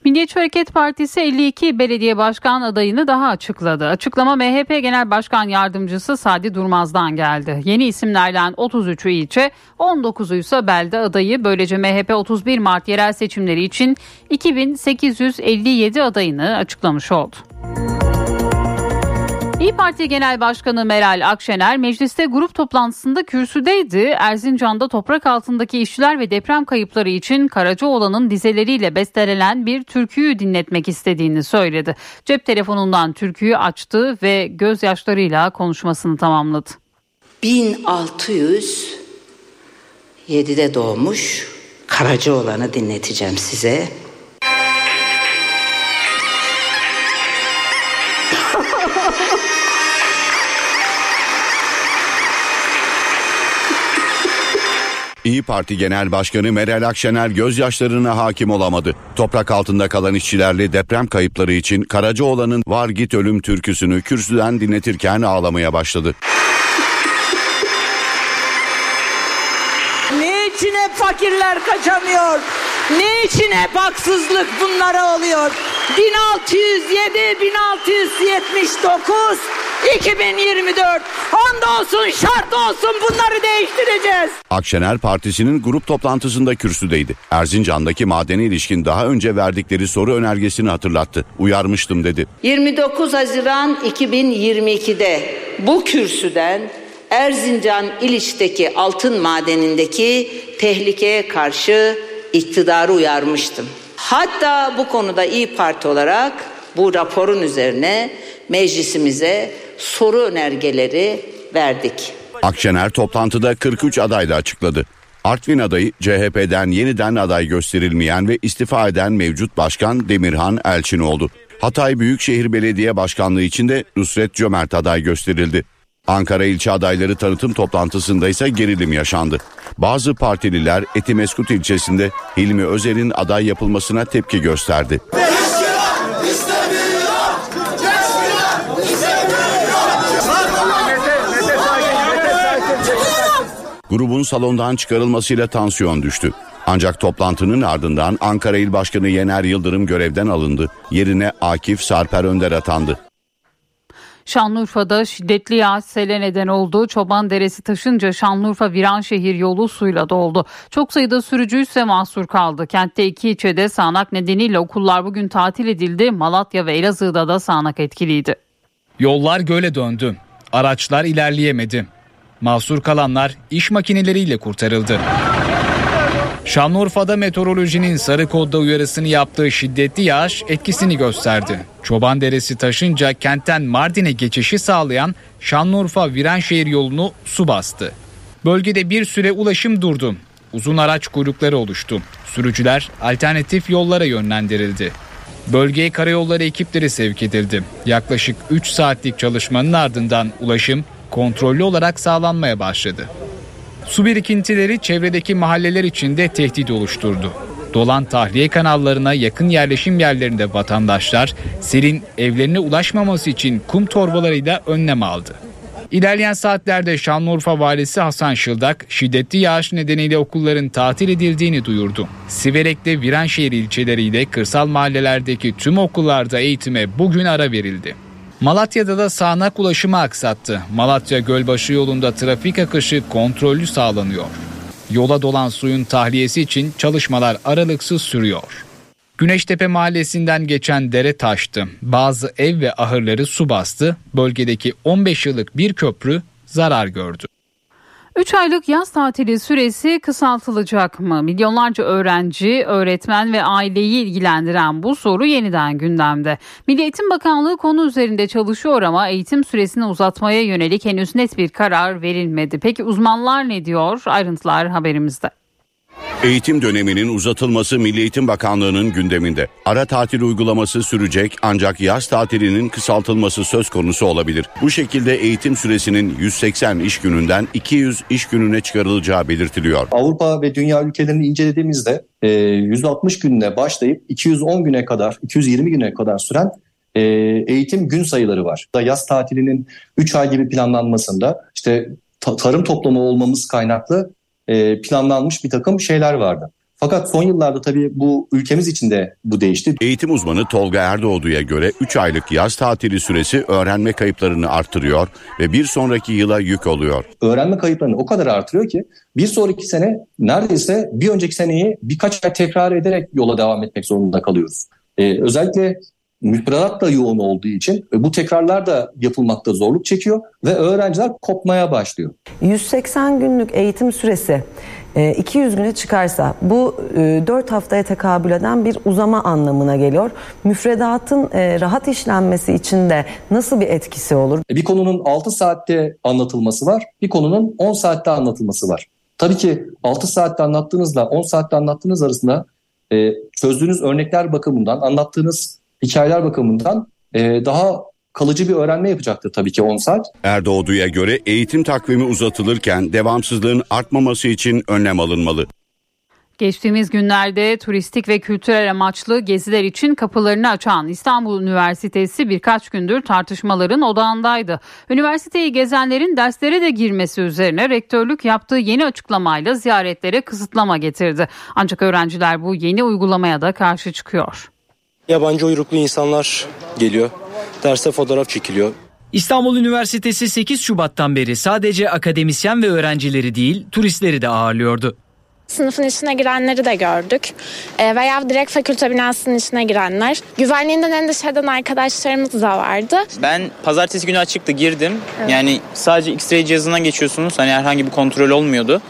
Milliyetçi Hareket Partisi 52 belediye başkan adayını daha açıkladı. Açıklama MHP Genel Başkan Yardımcısı Sadi Durmaz'dan geldi. Yeni isimlerden 33'ü ilçe, 19'u ise belde adayı. Böylece MHP 31 Mart yerel seçimleri için 2857 adayını açıklamış oldu. İyi Parti Genel Başkanı Meral Akşener mecliste grup toplantısında kürsüdeydi. Erzincan'da toprak altındaki işçiler ve deprem kayıpları için Karacaoğlan'ın dizeleriyle bestelenen bir türküyü dinletmek istediğini söyledi. Cep telefonundan türküyü açtı ve gözyaşlarıyla konuşmasını tamamladı. 1607'de doğmuş Karacaoğlan'ı dinleteceğim size. *laughs* İyi Parti Genel Başkanı Meral Akşener gözyaşlarına hakim olamadı. Toprak altında kalan işçilerle deprem kayıpları için Karacaoğlan'ın Var Git Ölüm türküsünü kürsüden dinletirken ağlamaya başladı. Niçin hep fakirler kaçamıyor? Niçin hep haksızlık bunlara oluyor? 1607, 1679, 2024. Andolsun şart olsun bunları değiştireceğiz. Akşener partisinin grup toplantısında kürsüdeydi. Erzincan'daki madene ilişkin daha önce verdikleri soru önergesini hatırlattı. Uyarmıştım dedi. 29 Haziran 2022'de bu kürsüden Erzincan İliç'teki altın madenindeki tehlikeye karşı iktidarı uyarmıştım. Hatta bu konuda İyi Parti olarak bu raporun üzerine meclisimize soru önergeleri verdik. Akşener toplantıda 43 aday da açıkladı. Artvin adayı CHP'den yeniden aday gösterilmeyen ve istifa eden mevcut başkan Demirhan Elçin oldu. Hatay Büyükşehir Belediye Başkanlığı için de Nusret Cömert aday gösterildi. Ankara ilçe adayları tanıtım toplantısında ise gerilim yaşandı. Bazı partililer Etimeskut ilçesinde Hilmi Özer'in aday yapılmasına tepki gösterdi. Grubun salondan çıkarılmasıyla tansiyon düştü. Ancak toplantının ardından Ankara İl Başkanı Yener Yıldırım görevden alındı. Yerine Akif Sarper Önder atandı. Şanlıurfa'da şiddetli yağış sele neden oldu. Çoban Deresi taşınca Şanlıurfa Viranşehir yolu suyla doldu. Çok sayıda sürücü ise mahsur kaldı. Kentte iki ilçede sağanak nedeniyle okullar bugün tatil edildi. Malatya ve Elazığ'da da sağanak etkiliydi. Yollar göle döndü. Araçlar ilerleyemedi. Mahsur kalanlar iş makineleriyle kurtarıldı. Şanlıurfa'da meteorolojinin sarı kodda uyarısını yaptığı şiddetli yağış etkisini gösterdi. Çoban Deresi taşınca kentten Mardin'e geçişi sağlayan Şanlıurfa Viranşehir yolunu su bastı. Bölgede bir süre ulaşım durdu. Uzun araç kuyrukları oluştu. Sürücüler alternatif yollara yönlendirildi. Bölgeye karayolları ekipleri sevk edildi. Yaklaşık 3 saatlik çalışmanın ardından ulaşım kontrollü olarak sağlanmaya başladı. Su birikintileri çevredeki mahalleler için de tehdit oluşturdu. Dolan tahliye kanallarına yakın yerleşim yerlerinde vatandaşlar serin evlerine ulaşmaması için kum torbalarıyla önlem aldı. İlerleyen saatlerde Şanlıurfa Valisi Hasan Şıldak şiddetli yağış nedeniyle okulların tatil edildiğini duyurdu. Siverek'te Viranşehir ilçeleriyle kırsal mahallelerdeki tüm okullarda eğitime bugün ara verildi. Malatya'da da sağanak ulaşımı aksattı. Malatya Gölbaşı yolunda trafik akışı kontrollü sağlanıyor. Yola dolan suyun tahliyesi için çalışmalar aralıksız sürüyor. Güneştepe mahallesinden geçen dere taştı. Bazı ev ve ahırları su bastı. Bölgedeki 15 yıllık bir köprü zarar gördü. 3 aylık yaz tatili süresi kısaltılacak mı? Milyonlarca öğrenci, öğretmen ve aileyi ilgilendiren bu soru yeniden gündemde. Milli Eğitim Bakanlığı konu üzerinde çalışıyor ama eğitim süresini uzatmaya yönelik henüz net bir karar verilmedi. Peki uzmanlar ne diyor? Ayrıntılar haberimizde. Eğitim döneminin uzatılması Milli Eğitim Bakanlığı'nın gündeminde. Ara tatil uygulaması sürecek ancak yaz tatilinin kısaltılması söz konusu olabilir. Bu şekilde eğitim süresinin 180 iş gününden 200 iş gününe çıkarılacağı belirtiliyor. Avrupa ve dünya ülkelerini incelediğimizde 160 gününe başlayıp 210 güne kadar, 220 güne kadar süren e, eğitim gün sayıları var. Yaz tatilinin 3 ay gibi planlanmasında işte tarım toplumu olmamız kaynaklı e, planlanmış bir takım şeyler vardı. Fakat son yıllarda tabii bu ülkemiz için de bu değişti. Eğitim uzmanı Tolga Erdoğdu'ya göre 3 aylık yaz tatili süresi öğrenme kayıplarını arttırıyor ve bir sonraki yıla yük oluyor. Öğrenme kayıplarını o kadar artırıyor ki bir sonraki sene neredeyse bir önceki seneyi birkaç ay tekrar ederek yola devam etmek zorunda kalıyoruz. Ee, özellikle müfredat da yoğun olduğu için bu tekrarlar da yapılmakta zorluk çekiyor ve öğrenciler kopmaya başlıyor. 180 günlük eğitim süresi 200 güne çıkarsa bu 4 haftaya tekabül eden bir uzama anlamına geliyor. Müfredatın rahat işlenmesi için de nasıl bir etkisi olur? Bir konunun 6 saatte anlatılması var, bir konunun 10 saatte anlatılması var. Tabii ki 6 saatte anlattığınızla 10 saatte anlattığınız arasında çözdüğünüz örnekler bakımından, anlattığınız hikayeler bakımından daha kalıcı bir öğrenme yapacaktır tabii ki 10 saat. Erdoğdu'ya göre eğitim takvimi uzatılırken devamsızlığın artmaması için önlem alınmalı. Geçtiğimiz günlerde turistik ve kültürel amaçlı geziler için kapılarını açan İstanbul Üniversitesi birkaç gündür tartışmaların odağındaydı. Üniversiteyi gezenlerin derslere de girmesi üzerine rektörlük yaptığı yeni açıklamayla ziyaretlere kısıtlama getirdi. Ancak öğrenciler bu yeni uygulamaya da karşı çıkıyor. Yabancı uyruklu insanlar geliyor. Derse fotoğraf çekiliyor. İstanbul Üniversitesi 8 Şubat'tan beri sadece akademisyen ve öğrencileri değil turistleri de ağırlıyordu. Sınıfın içine girenleri de gördük e, veya direkt fakülte binasının içine girenler. Güvenliğinden endişe eden arkadaşlarımız da vardı. Ben pazartesi günü açıktı girdim. Evet. Yani sadece X-ray cihazından geçiyorsunuz. Hani herhangi bir kontrol olmuyordu.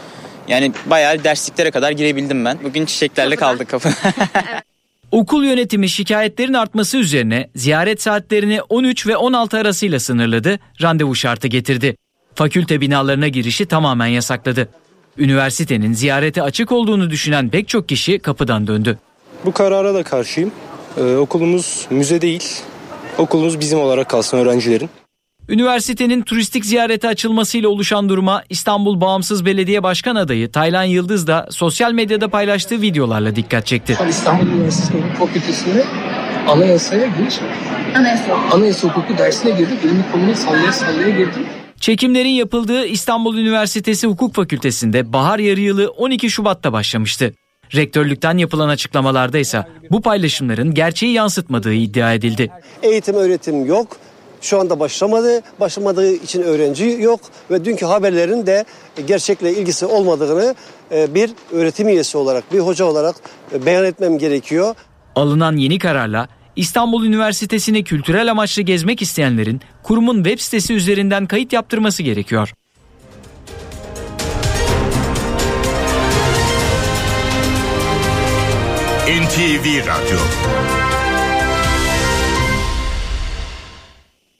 Yani bayağı dersliklere kadar girebildim ben. Bugün çiçeklerle kaldık kapı. *laughs* *laughs* Okul yönetimi şikayetlerin artması üzerine ziyaret saatlerini 13 ve 16 arasıyla sınırladı, randevu şartı getirdi. Fakülte binalarına girişi tamamen yasakladı. Üniversitenin ziyarete açık olduğunu düşünen pek çok kişi kapıdan döndü. Bu karara da karşıyım. Ee, okulumuz müze değil. Okulumuz bizim olarak kalsın öğrencilerin. Üniversitenin turistik ziyarete açılmasıyla oluşan duruma İstanbul Bağımsız Belediye Başkan adayı Taylan Yıldız da sosyal medyada paylaştığı videolarla dikkat çekti. İstanbul Üniversitesi Hukuk Fakültesi'nde anayasaya giriş Anayasa. Anayasa hukuku dersine girdim. Elimi kolumu sallaya sallaya girdim. Çekimlerin yapıldığı İstanbul Üniversitesi Hukuk Fakültesi'nde bahar yarı yılı 12 Şubat'ta başlamıştı. Rektörlükten yapılan açıklamalarda ise bu paylaşımların gerçeği yansıtmadığı iddia edildi. Eğitim öğretim yok. Şu anda başlamadı. Başlamadığı için öğrenci yok ve dünkü haberlerin de gerçekle ilgisi olmadığını e, bir öğretim üyesi olarak, bir hoca olarak e, beyan etmem gerekiyor. Alınan yeni kararla İstanbul Üniversitesi'ni kültürel amaçlı gezmek isteyenlerin kurumun web sitesi üzerinden kayıt yaptırması gerekiyor. NTV Radyo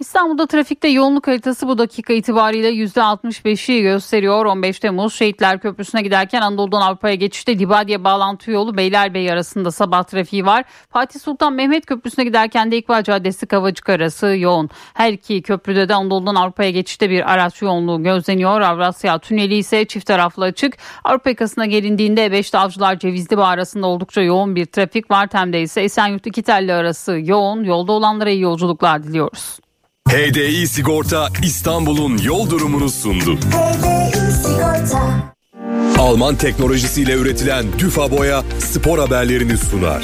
İstanbul'da trafikte yoğunluk haritası bu dakika itibariyle %65'i gösteriyor. 15 Temmuz Şehitler Köprüsü'ne giderken Anadolu'dan Avrupa'ya geçişte Libadiye bağlantı yolu Beylerbeyi arasında sabah trafiği var. Fatih Sultan Mehmet Köprüsü'ne giderken de İkbal Caddesi Kavacık arası yoğun. Her iki köprüde de Anadolu'dan Avrupa'ya geçişte bir araç yoğunluğu gözleniyor. Avrasya Tüneli ise çift taraflı açık. Avrupa yakasına gelindiğinde E5'te Avcılar Cevizli arasında oldukça yoğun bir trafik var. Tem'de ise Esenyurt İkitelli arası yoğun. Yolda olanlara iyi yolculuklar diliyoruz. HDI Sigorta İstanbul'un yol durumunu sundu. Alman teknolojisiyle üretilen Düfa Boya spor haberlerini sunar.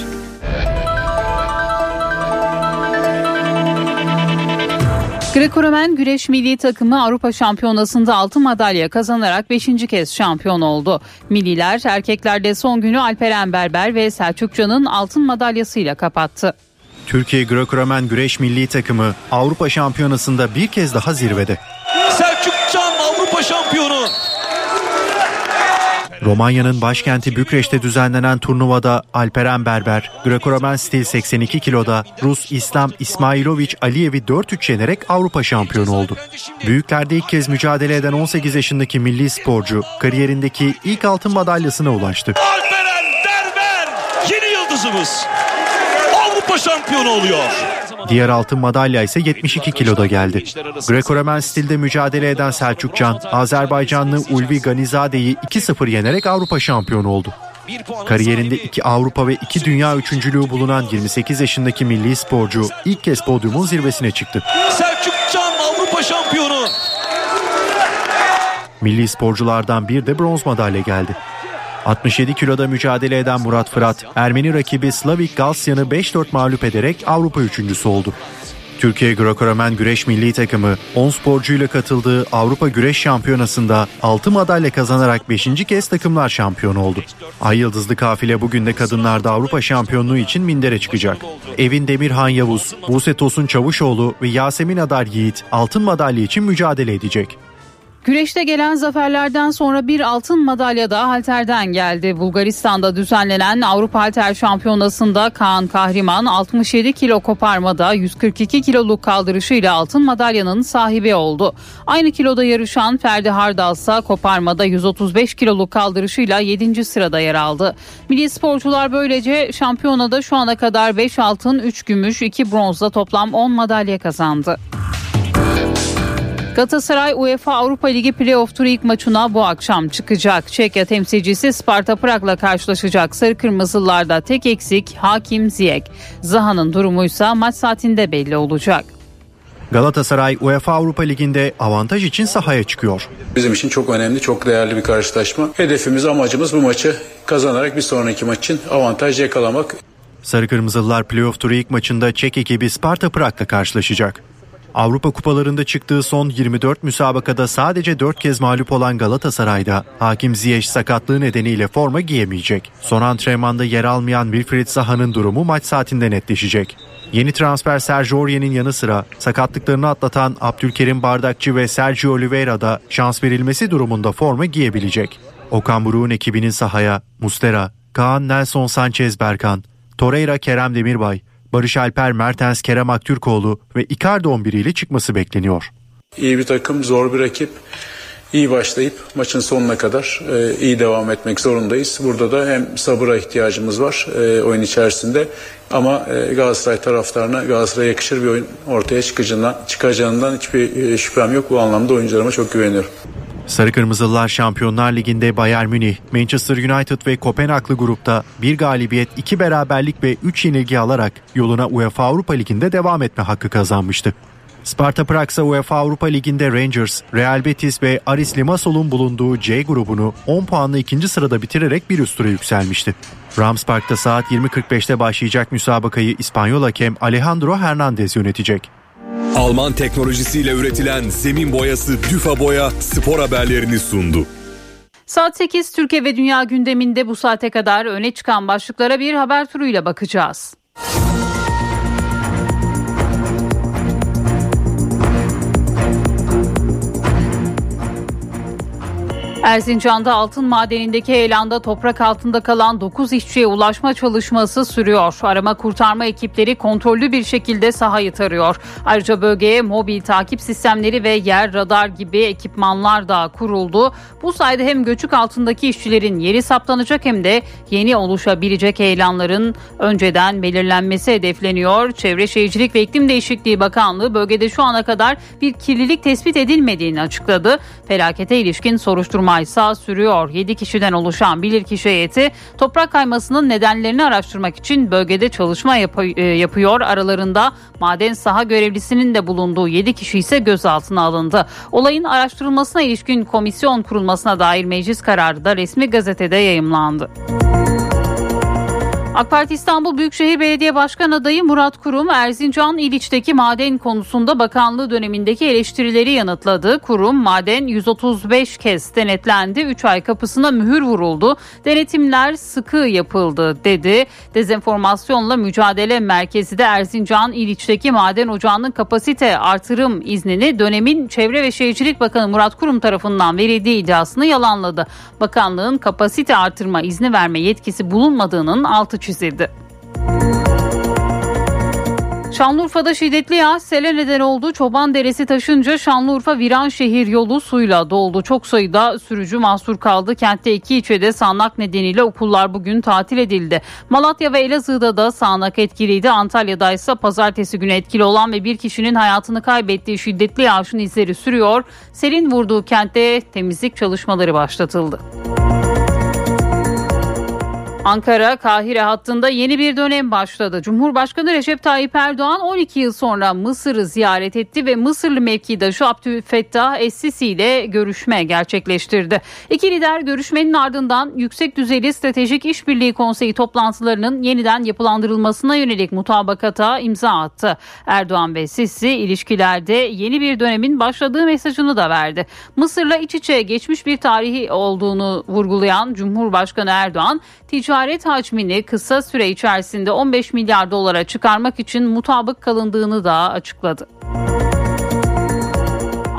Greco-Romen güreş milli takımı Avrupa Şampiyonası'nda altın madalya kazanarak 5. kez şampiyon oldu. Milliler erkeklerde son günü Alperen Berber ve Selçuk Can'ın altın madalyasıyla kapattı. Türkiye Greco-Romen Güreş Milli Takımı Avrupa Şampiyonası'nda bir kez daha zirvede. Selçuk Can Avrupa şampiyonu. Romanya'nın başkenti Bükreş'te düzenlenen turnuvada Alperen Berber, Greco-Romen stil 82 kiloda Rus İslam İsmailoviç Aliyev'i 4-3 yenerek Avrupa şampiyonu oldu. Büyüklerde ilk kez mücadele eden 18 yaşındaki milli sporcu kariyerindeki ilk altın madalyasına ulaştı. Alperen Berber yeni yıldızımız. Avrupa şampiyonu oluyor. Diğer altın madalya ise 72 kiloda geldi. Greco-Romen stilde mücadele eden Selçuk Can, Azerbaycanlı Ulvi Ganizade'yi 2-0 yenerek Avrupa şampiyonu oldu. Kariyerinde iki Avrupa ve iki dünya üçüncülüğü bulunan 28 yaşındaki milli sporcu ilk kez podyumun zirvesine çıktı. Selçuk Can Avrupa şampiyonu. Milli sporculardan bir de bronz madalya geldi. 67 kiloda mücadele eden Murat Fırat, Ermeni rakibi Slavik Galsyan'ı 5-4 mağlup ederek Avrupa üçüncüsü oldu. Türkiye Greco-Romen Güreş Milli Takımı 10 sporcuyla katıldığı Avrupa Güreş Şampiyonası'nda 6 madalya kazanarak 5. kez takımlar şampiyonu oldu. Ay Yıldızlı kafile bugün de kadınlarda Avrupa şampiyonluğu için mindere çıkacak. Evin Demirhan Yavuz, Buse Tosun Çavuşoğlu ve Yasemin Adar Yiğit altın madalya için mücadele edecek. Güreşte gelen zaferlerden sonra bir altın madalya da halterden geldi. Bulgaristan'da düzenlenen Avrupa Halter Şampiyonası'nda Kaan Kahriman 67 kilo koparmada 142 kiloluk kaldırışıyla altın madalyanın sahibi oldu. Aynı kiloda yarışan Ferdi Hardal ise koparmada 135 kiloluk kaldırışıyla 7. sırada yer aldı. Milli sporcular böylece şampiyonada şu ana kadar 5 altın, 3 gümüş, 2 bronzla toplam 10 madalya kazandı. Galatasaray UEFA Avrupa Ligi playoff turu ilk maçına bu akşam çıkacak. Çekya temsilcisi Sparta Prag'la karşılaşacak. Sarı Kırmızılarda tek eksik Hakim Ziyek. Zaha'nın durumuysa maç saatinde belli olacak. Galatasaray UEFA Avrupa Ligi'nde avantaj için sahaya çıkıyor. Bizim için çok önemli, çok değerli bir karşılaşma. Hedefimiz, amacımız bu maçı kazanarak bir sonraki maç için avantaj yakalamak. Sarı Kırmızılılar playoff turu ilk maçında Çek ekibi Sparta Prag'la karşılaşacak. Avrupa kupalarında çıktığı son 24 müsabakada sadece 4 kez mağlup olan Galatasaray'da Hakim Ziyech sakatlığı nedeniyle forma giyemeyecek. Son antrenmanda yer almayan Wilfried Zaha'nın durumu maç saatinde netleşecek. Yeni transfer Sergio Aurier'in yanı sıra sakatlıklarını atlatan Abdülkerim Bardakçı ve Sergio Oliveira da şans verilmesi durumunda forma giyebilecek. Okan Buruk'un ekibinin sahaya Mustera, Kaan Nelson Sanchez Berkan, Torreira Kerem Demirbay, Barış Alper Mertens Kerem Aktürkoğlu ve Icardi 11 ile çıkması bekleniyor. İyi bir takım, zor bir rakip. İyi başlayıp maçın sonuna kadar e, iyi devam etmek zorundayız. Burada da hem sabıra ihtiyacımız var e, oyun içerisinde ama e, Galatasaray taraftarına Galatasaray'a yakışır bir oyun ortaya çıkacağından, çıkacağından hiçbir e, şüphem yok. Bu anlamda oyuncularıma çok güveniyorum. Sarı Kırmızılılar Şampiyonlar Ligi'nde Bayern Münih, Manchester United ve Kopenhaglı grupta bir galibiyet, iki beraberlik ve üç yenilgi alarak yoluna UEFA Avrupa Ligi'nde devam etme hakkı kazanmıştı. Sparta Prag ise UEFA Avrupa Ligi'nde Rangers, Real Betis ve Aris Limassol'un bulunduğu C grubunu 10 puanla ikinci sırada bitirerek bir üst tura yükselmişti. Rams Park'ta saat 20.45'te başlayacak müsabakayı İspanyol hakem Alejandro Hernandez yönetecek. Alman teknolojisiyle üretilen zemin boyası Düfa Boya spor haberlerini sundu. Saat 8 Türkiye ve Dünya gündeminde bu saate kadar öne çıkan başlıklara bir haber turuyla bakacağız. Erzincan'da altın madenindeki heyelanda toprak altında kalan 9 işçiye ulaşma çalışması sürüyor. Arama kurtarma ekipleri kontrollü bir şekilde sahayı tarıyor. Ayrıca bölgeye mobil takip sistemleri ve yer radar gibi ekipmanlar da kuruldu. Bu sayede hem göçük altındaki işçilerin yeri saptanacak hem de yeni oluşabilecek heyelanların önceden belirlenmesi hedefleniyor. Çevre Şehircilik ve İklim Değişikliği Bakanlığı bölgede şu ana kadar bir kirlilik tespit edilmediğini açıkladı. Felakete ilişkin soruşturma ise sürüyor. 7 kişiden oluşan bilirkişi heyeti toprak kaymasının nedenlerini araştırmak için bölgede çalışma yap- e, yapıyor. Aralarında maden saha görevlisinin de bulunduğu 7 kişi ise gözaltına alındı. Olayın araştırılmasına ilişkin komisyon kurulmasına dair meclis kararı da resmi gazetede yayımlandı. AK Parti İstanbul Büyükşehir Belediye Başkan adayı Murat Kurum, Erzincan İliç'teki maden konusunda bakanlığı dönemindeki eleştirileri yanıtladı. Kurum, maden 135 kez denetlendi, 3 ay kapısına mühür vuruldu, denetimler sıkı yapıldı dedi. Dezenformasyonla Mücadele Merkezi de Erzincan İliç'teki maden ocağının kapasite artırım iznini dönemin Çevre ve Şehircilik Bakanı Murat Kurum tarafından verildiği iddiasını yalanladı. Bakanlığın kapasite artırma izni verme yetkisi bulunmadığının altı çizildi. Şanlıurfa'da şiddetli yağış sele neden oldu. Çoban Deresi taşınca Şanlıurfa Viranşehir yolu suyla doldu. Çok sayıda sürücü mahsur kaldı. Kentte iki ilçede sağanak nedeniyle okullar bugün tatil edildi. Malatya ve Elazığ'da da sağanak etkiliydi. Antalya'da ise pazartesi günü etkili olan ve bir kişinin hayatını kaybettiği şiddetli yağışın izleri sürüyor. Selin vurduğu kentte temizlik çalışmaları başlatıldı. Ankara Kahire hattında yeni bir dönem başladı. Cumhurbaşkanı Recep Tayyip Erdoğan 12 yıl sonra Mısır'ı ziyaret etti ve Mısırlı mevkidaşı Abdülfettah Es-Sisi ile görüşme gerçekleştirdi. İki lider görüşmenin ardından yüksek düzeyli stratejik işbirliği konseyi toplantılarının yeniden yapılandırılmasına yönelik mutabakata imza attı. Erdoğan ve Sisi ilişkilerde yeni bir dönemin başladığı mesajını da verdi. Mısır'la iç içe geçmiş bir tarihi olduğunu vurgulayan Cumhurbaşkanı Erdoğan, ticaret hacmini kısa süre içerisinde 15 milyar dolara çıkarmak için mutabık kalındığını da açıkladı.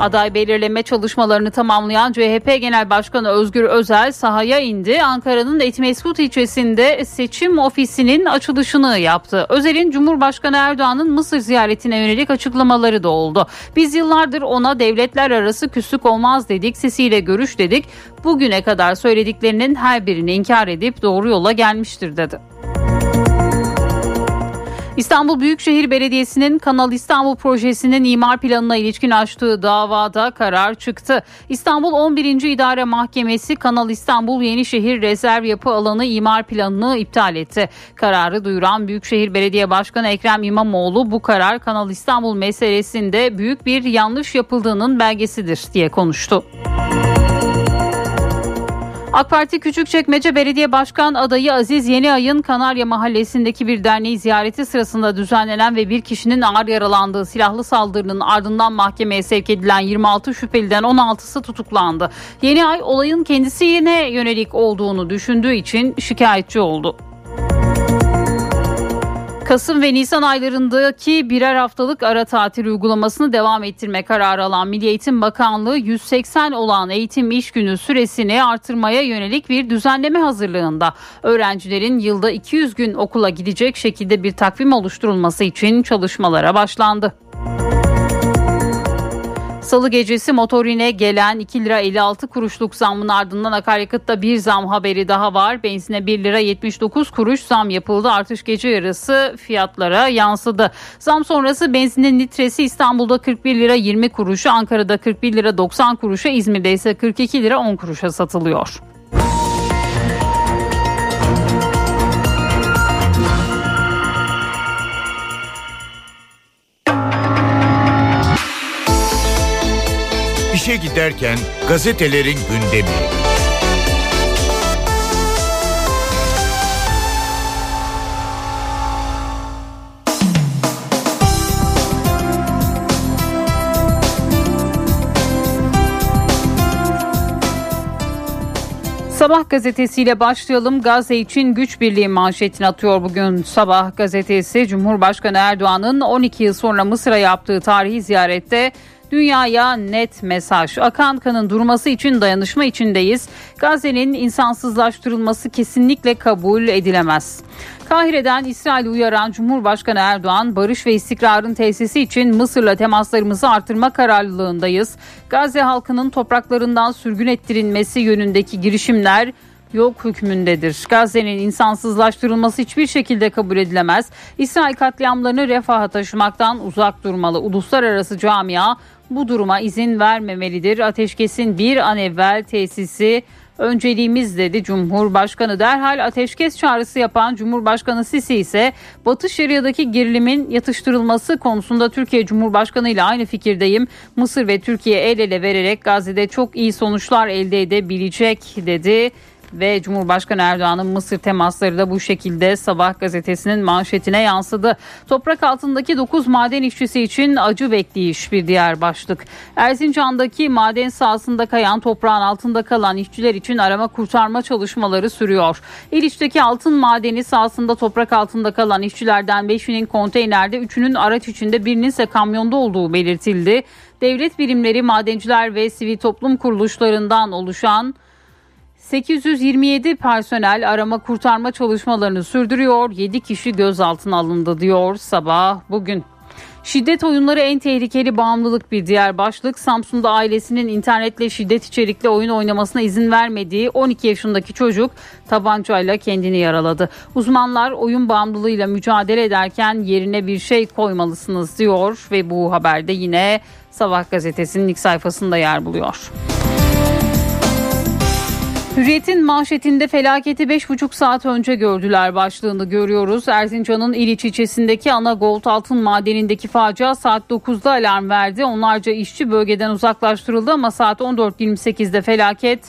Aday belirleme çalışmalarını tamamlayan CHP Genel Başkanı Özgür Özel sahaya indi. Ankara'nın Etmeskut ilçesinde seçim ofisinin açılışını yaptı. Özel'in Cumhurbaşkanı Erdoğan'ın Mısır ziyaretine yönelik açıklamaları da oldu. Biz yıllardır ona devletler arası küslük olmaz dedik, sesiyle görüş dedik. Bugüne kadar söylediklerinin her birini inkar edip doğru yola gelmiştir dedi. İstanbul Büyükşehir Belediyesi'nin Kanal İstanbul projesinin imar planına ilişkin açtığı davada karar çıktı. İstanbul 11. İdare Mahkemesi Kanal İstanbul Yenişehir Rezerv Yapı Alanı imar planını iptal etti. Kararı duyuran Büyükşehir Belediye Başkanı Ekrem İmamoğlu bu karar Kanal İstanbul meselesinde büyük bir yanlış yapıldığının belgesidir diye konuştu. AK Parti Küçükçekmece Belediye Başkan adayı Aziz Yeniay'ın Kanarya Mahallesi'ndeki bir derneği ziyareti sırasında düzenlenen ve bir kişinin ağır yaralandığı silahlı saldırının ardından mahkemeye sevk edilen 26 şüpheliden 16'sı tutuklandı. Yeniay olayın kendisine yönelik olduğunu düşündüğü için şikayetçi oldu. Kasım ve Nisan aylarındaki birer haftalık ara tatil uygulamasını devam ettirme kararı alan Milli Eğitim Bakanlığı 180 olan eğitim iş günü süresini artırmaya yönelik bir düzenleme hazırlığında. Öğrencilerin yılda 200 gün okula gidecek şekilde bir takvim oluşturulması için çalışmalara başlandı. Salı gecesi motorine gelen 2 lira 56 kuruşluk zamın ardından akaryakıtta bir zam haberi daha var. Benzine 1 lira 79 kuruş zam yapıldı. Artış gece yarısı fiyatlara yansıdı. Zam sonrası benzinin litresi İstanbul'da 41 lira 20 kuruşu, Ankara'da 41 lira 90 kuruşa, İzmir'de ise 42 lira 10 kuruşa satılıyor. İşe giderken gazetelerin gündemi. Sabah gazetesiyle başlayalım. Gazze için güç birliği manşetini atıyor bugün Sabah gazetesi. Cumhurbaşkanı Erdoğan'ın 12 yıl sonra Mısır'a yaptığı tarihi ziyarette Dünyaya net mesaj. Akan kanın durması için dayanışma içindeyiz. Gazze'nin insansızlaştırılması kesinlikle kabul edilemez. Kahire'den İsrail'i uyaran Cumhurbaşkanı Erdoğan, barış ve istikrarın tesisi için Mısır'la temaslarımızı artırma kararlılığındayız. Gazze halkının topraklarından sürgün ettirilmesi yönündeki girişimler yok hükmündedir. Gazze'nin insansızlaştırılması hiçbir şekilde kabul edilemez. İsrail katliamlarını refaha taşımaktan uzak durmalı. Uluslararası camia bu duruma izin vermemelidir. Ateşkesin bir an evvel tesisi önceliğimiz dedi Cumhurbaşkanı. Derhal ateşkes çağrısı yapan Cumhurbaşkanı Sisi ise Batı Şeria'daki gerilimin yatıştırılması konusunda Türkiye Cumhurbaşkanı ile aynı fikirdeyim. Mısır ve Türkiye el ele vererek Gazze'de çok iyi sonuçlar elde edebilecek dedi Ve Cumhurbaşkanı Erdoğan'ın Mısır temasları da bu şekilde Sabah gazetesinin manşetine yansıdı. Toprak altındaki 9 maden işçisi için acı bekleyiş bir diğer başlık. Erzincan'daki maden sahasında kayan toprağın altında kalan işçiler için arama kurtarma çalışmaları sürüyor. İliç'teki altın madeni sahasında toprak altında kalan işçilerden 5'inin konteynerde, 3'ünün araç içinde, birinin ise kamyonda olduğu belirtildi. Devlet birimleri, madenciler ve sivil toplum kuruluşlarından oluşan 827 personel arama kurtarma çalışmalarını sürdürüyor. 7 kişi gözaltına alındı diyor sabah bugün. Şiddet oyunları en tehlikeli bağımlılık bir diğer başlık. Samsun'da ailesinin internetle şiddet içerikli oyun oynamasına izin vermediği 12 yaşındaki çocuk tabancayla kendini yaraladı. Uzmanlar oyun bağımlılığıyla mücadele ederken yerine bir şey koymalısınız diyor ve bu haberde yine Sabah gazetesinin ilk sayfasında yer buluyor. Hürriyet'in manşetinde felaketi 5,5 saat önce gördüler başlığını görüyoruz. Erzincan'ın İliç ilçesindeki ana gold altın madenindeki facia saat 9'da alarm verdi. Onlarca işçi bölgeden uzaklaştırıldı ama saat 14.28'de felaket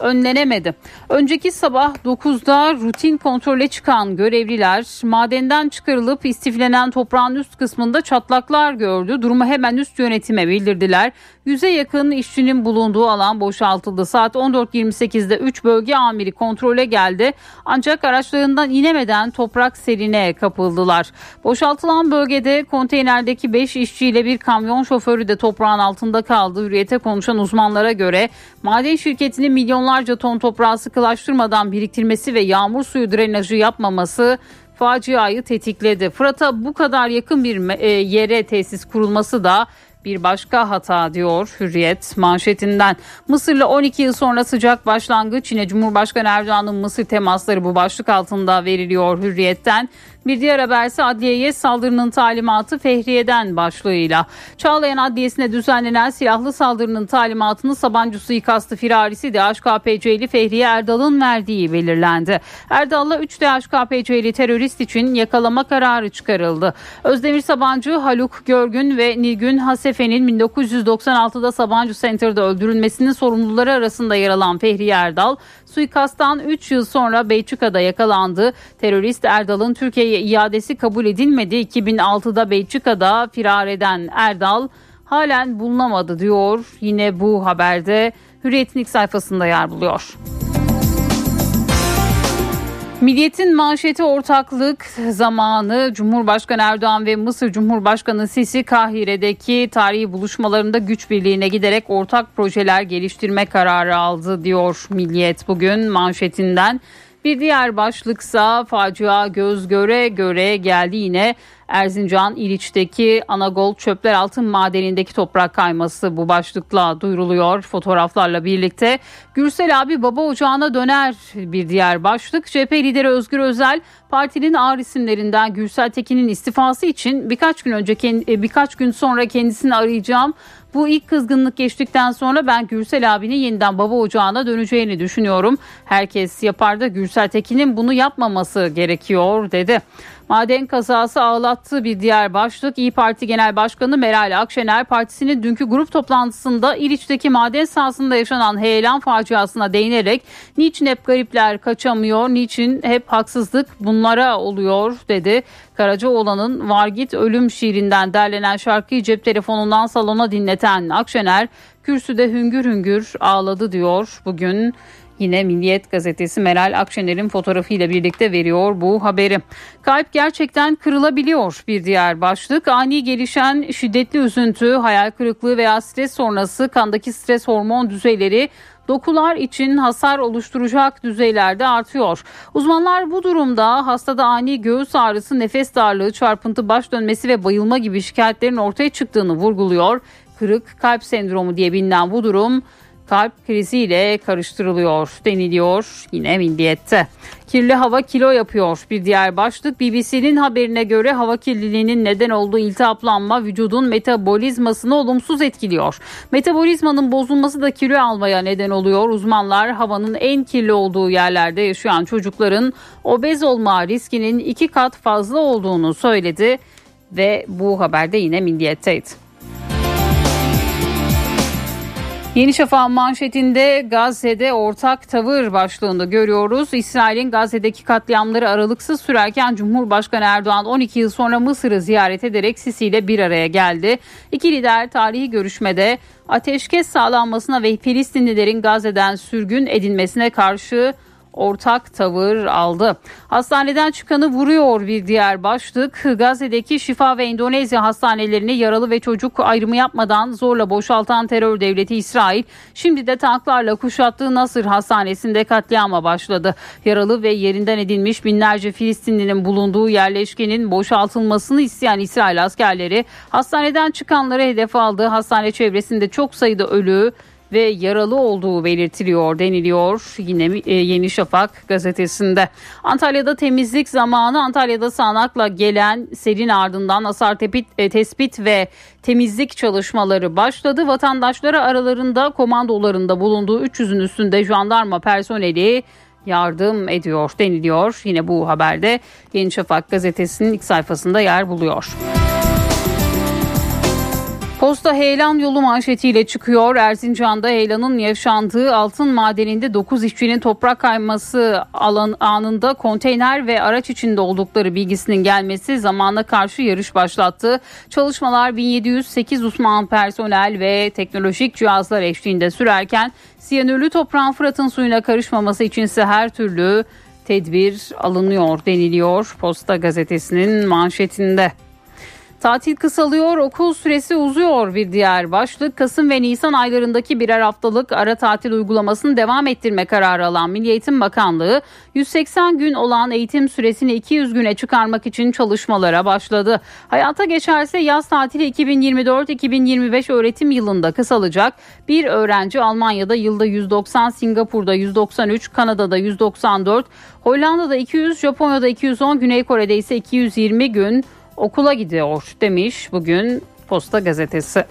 önlenemedi. Önceki sabah 9'da rutin kontrole çıkan görevliler madenden çıkarılıp istiflenen toprağın üst kısmında çatlaklar gördü. Durumu hemen üst yönetime bildirdiler. Yüze yakın işçinin bulunduğu alan boşaltıldı. Saat 14.28'de 3 bölge amiri kontrole geldi. Ancak araçlarından inemeden toprak serine kapıldılar. Boşaltılan bölgede konteynerdeki 5 işçiyle bir kamyon şoförü de toprağın altında kaldı. Hürriyete konuşan uzmanlara göre maden şirketinin milyonlarca ton toprağı sıkılaştırmadan biriktirmesi ve yağmur suyu drenajı yapmaması faciayı tetikledi. Fırat'a bu kadar yakın bir e, yere tesis kurulması da bir başka hata diyor Hürriyet manşetinden. Mısır'la 12 yıl sonra sıcak başlangıç yine Cumhurbaşkanı Erdoğan'ın Mısır temasları bu başlık altında veriliyor Hürriyet'ten. Bir diğer haberse adliyeye saldırının talimatı Fehriye'den başlığıyla. Çağlayan Adliyesi'ne düzenlenen silahlı saldırının talimatını Sabancı suikastı firarisi DHKPC'li Fehriye Erdal'ın verdiği belirlendi. Erdal'la 3 DHKPC'li terörist için yakalama kararı çıkarıldı. Özdemir Sabancı, Haluk Görgün ve Nilgün Hasefe'nin 1996'da Sabancı Center'da öldürülmesinin sorumluları arasında yer alan Fehriye Erdal, suikasttan 3 yıl sonra Belçika'da yakalandı. Terörist Erdal'ın Türkiye'ye iadesi kabul edilmedi. 2006'da Belçika'da firar eden Erdal halen bulunamadı diyor. Yine bu haberde Hürriyet'in sayfasında yer buluyor. Milliyetin manşeti ortaklık zamanı Cumhurbaşkanı Erdoğan ve Mısır Cumhurbaşkanı Sisi Kahire'deki tarihi buluşmalarında güç birliğine giderek ortak projeler geliştirme kararı aldı diyor Milliyet bugün manşetinden. Bir diğer başlıksa facia göz göre göre geldi yine Erzincan İliç'teki Anagol çöpler altın madenindeki toprak kayması bu başlıkla duyuruluyor fotoğraflarla birlikte. Gürsel abi baba ocağına döner bir diğer başlık. CHP lideri Özgür Özel partinin ağır isimlerinden Gürsel Tekin'in istifası için birkaç gün önce e, birkaç gün sonra kendisini arayacağım. Bu ilk kızgınlık geçtikten sonra ben Gürsel abinin yeniden baba ocağına döneceğini düşünüyorum. Herkes yapar da Gürsel Tekin'in bunu yapmaması gerekiyor dedi. Maden kazası ağlattı bir diğer başlık. İyi Parti Genel Başkanı Meral Akşener partisinin dünkü grup toplantısında İliç'teki maden sahasında yaşanan heyelan faciasına değinerek niçin hep garipler kaçamıyor, niçin hep haksızlık bunlara oluyor dedi. Karacaoğlan'ın Vargit Ölüm şiirinden derlenen şarkıyı cep telefonundan salona dinleten Akşener kürsüde hüngür hüngür ağladı diyor. Bugün Yine Milliyet gazetesi Meral Akşener'in fotoğrafıyla birlikte veriyor bu haberi. Kalp gerçekten kırılabiliyor bir diğer başlık. Ani gelişen şiddetli üzüntü, hayal kırıklığı veya stres sonrası kandaki stres hormon düzeyleri dokular için hasar oluşturacak düzeylerde artıyor. Uzmanlar bu durumda hastada ani göğüs ağrısı, nefes darlığı, çarpıntı, baş dönmesi ve bayılma gibi şikayetlerin ortaya çıktığını vurguluyor. Kırık kalp sendromu diye bilinen bu durum kalp kriziyle karıştırılıyor deniliyor yine milliyette. Kirli hava kilo yapıyor. Bir diğer başlık BBC'nin haberine göre hava kirliliğinin neden olduğu iltihaplanma vücudun metabolizmasını olumsuz etkiliyor. Metabolizmanın bozulması da kilo almaya neden oluyor. Uzmanlar havanın en kirli olduğu yerlerde yaşayan çocukların obez olma riskinin iki kat fazla olduğunu söyledi ve bu haberde yine milliyetteydi. Yeni Şafak manşetinde Gazze'de ortak tavır başlığında görüyoruz. İsrail'in Gazze'deki katliamları aralıksız sürerken Cumhurbaşkanı Erdoğan 12 yıl sonra Mısır'ı ziyaret ederek Sisi ile bir araya geldi. İki lider tarihi görüşmede ateşkes sağlanmasına ve Filistinlilerin Gazze'den sürgün edilmesine karşı ortak tavır aldı. Hastaneden çıkanı vuruyor bir diğer başlık. Gazze'deki Şifa ve Endonezya hastanelerini yaralı ve çocuk ayrımı yapmadan zorla boşaltan terör devleti İsrail şimdi de tanklarla kuşattığı Nasır Hastanesi'nde katliama başladı. Yaralı ve yerinden edilmiş binlerce Filistinlinin bulunduğu yerleşkenin boşaltılmasını isteyen İsrail askerleri hastaneden çıkanları hedef aldı. Hastane çevresinde çok sayıda ölü ve yaralı olduğu belirtiliyor deniliyor yine e, Yeni Şafak gazetesinde. Antalya'da temizlik zamanı Antalya'da sağanakla gelen serin ardından hasar tepit, e, tespit ve temizlik çalışmaları başladı. Vatandaşlara aralarında komandolarında bulunduğu 300'ün üstünde jandarma personeli yardım ediyor deniliyor. Yine bu haberde Yeni Şafak gazetesinin ilk sayfasında yer buluyor. Posta heyelan yolu manşetiyle çıkıyor. Erzincan'da heyelanın yaşandığı altın madeninde 9 işçinin toprak kayması alan anında konteyner ve araç içinde oldukları bilgisinin gelmesi zamana karşı yarış başlattı. Çalışmalar 1708 uzman personel ve teknolojik cihazlar eşliğinde sürerken siyanürlü toprağın Fırat'ın suyuna karışmaması içinse her türlü tedbir alınıyor deniliyor Posta gazetesinin manşetinde. Tatil kısalıyor, okul süresi uzuyor bir diğer başlık. Kasım ve Nisan aylarındaki birer haftalık ara tatil uygulamasını devam ettirme kararı alan Milli Eğitim Bakanlığı 180 gün olan eğitim süresini 200 güne çıkarmak için çalışmalara başladı. Hayata geçerse yaz tatili 2024-2025 öğretim yılında kısalacak. Bir öğrenci Almanya'da yılda 190, Singapur'da 193, Kanada'da 194, Hollanda'da 200, Japonya'da 210, Güney Kore'de ise 220 gün okula gidiyor demiş bugün Posta Gazetesi.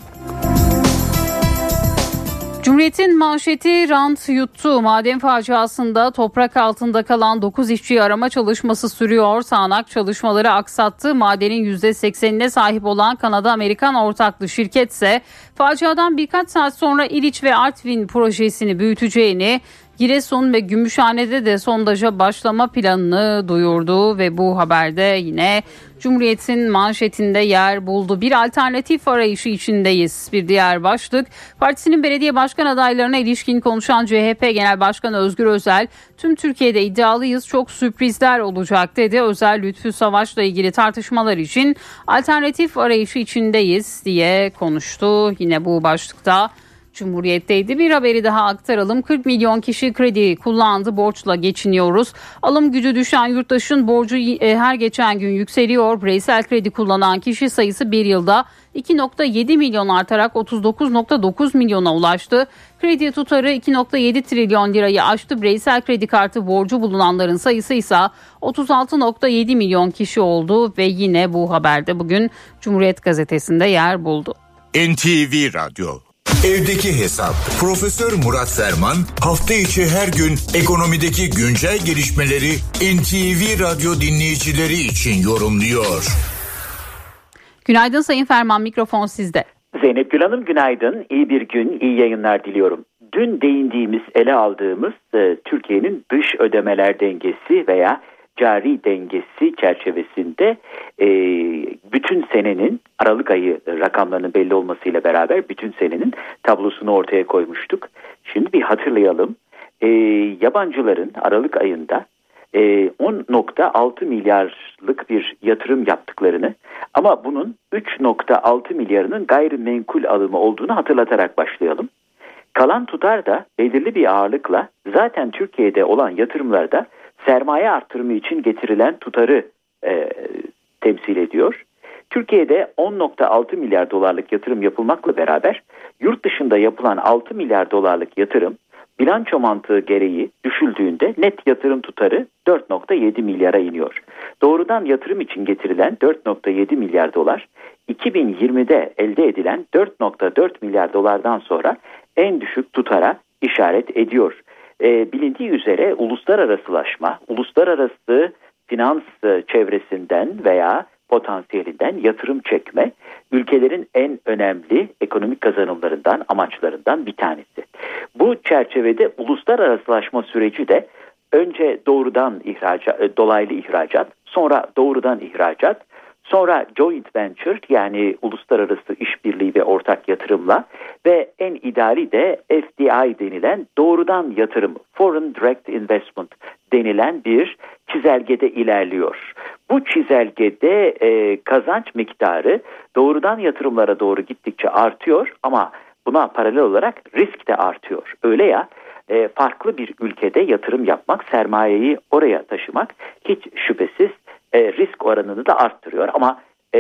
Cumhuriyet'in manşeti rant yuttu. Maden faciasında toprak altında kalan 9 işçiyi arama çalışması sürüyor. Sağanak çalışmaları aksattı. Madenin %80'ine sahip olan Kanada-Amerikan ortaklı şirket ise faciadan birkaç saat sonra İliç ve Artvin projesini büyüteceğini Giresun ve Gümüşhane'de de sondaja başlama planını duyurdu ve bu haberde yine Cumhuriyet'in manşetinde yer buldu. Bir alternatif arayışı içindeyiz. Bir diğer başlık. Partisinin belediye başkan adaylarına ilişkin konuşan CHP Genel Başkanı Özgür Özel, tüm Türkiye'de iddialıyız çok sürprizler olacak dedi. Özel Lütfü Savaş'la ilgili tartışmalar için alternatif arayışı içindeyiz diye konuştu. Yine bu başlıkta Cumhuriyet'teydi. Bir haberi daha aktaralım. 40 milyon kişi kredi kullandı. Borçla geçiniyoruz. Alım gücü düşen yurttaşın borcu e, her geçen gün yükseliyor. Bireysel kredi kullanan kişi sayısı bir yılda 2.7 milyon artarak 39.9 milyona ulaştı. Kredi tutarı 2.7 trilyon lirayı aştı. Bireysel kredi kartı borcu bulunanların sayısı ise 36.7 milyon kişi oldu ve yine bu haberde bugün Cumhuriyet Gazetesi'nde yer buldu. NTV Radyo Evdeki Hesap Profesör Murat Ferman hafta içi her gün ekonomideki güncel gelişmeleri NTV Radyo dinleyicileri için yorumluyor. Günaydın Sayın Ferman mikrofon sizde. Zeynep Gül Hanım günaydın. İyi bir gün, iyi yayınlar diliyorum. Dün değindiğimiz, ele aldığımız e, Türkiye'nin dış ödemeler dengesi veya cari dengesi çerçevesinde e, bütün senenin Aralık ayı rakamlarının belli olmasıyla beraber bütün senenin tablosunu ortaya koymuştuk. Şimdi bir hatırlayalım. E, yabancıların Aralık ayında e, 10.6 milyarlık bir yatırım yaptıklarını ama bunun 3.6 milyarının gayrimenkul alımı olduğunu hatırlatarak başlayalım. Kalan tutar da belirli bir ağırlıkla zaten Türkiye'de olan yatırımlarda sermaye artırımı için getirilen tutarı e, temsil ediyor. Türkiye'de 10.6 milyar dolarlık yatırım yapılmakla beraber yurt dışında yapılan 6 milyar dolarlık yatırım bilanço mantığı gereği düşüldüğünde net yatırım tutarı 4.7 milyara iniyor. Doğrudan yatırım için getirilen 4.7 milyar dolar 2020'de elde edilen 4.4 milyar dolardan sonra en düşük tutara işaret ediyor. E, bilindiği üzere uluslararasılaşma, uluslararası finans e, çevresinden veya potansiyelinden yatırım çekme ülkelerin en önemli ekonomik kazanımlarından, amaçlarından bir tanesi. Bu çerçevede uluslararasılaşma süreci de önce doğrudan ihracat, e, dolaylı ihracat, sonra doğrudan ihracat, sonra joint venture yani uluslararası işbirliği ve ortak yatırımla ve en ideali de FDI denilen doğrudan yatırım, foreign direct investment denilen bir çizelgede ilerliyor. Bu çizelgede e, kazanç miktarı doğrudan yatırımlara doğru gittikçe artıyor ama buna paralel olarak risk de artıyor. Öyle ya e, farklı bir ülkede yatırım yapmak, sermayeyi oraya taşımak hiç şüphesiz e, risk oranını da arttırıyor. Ama e,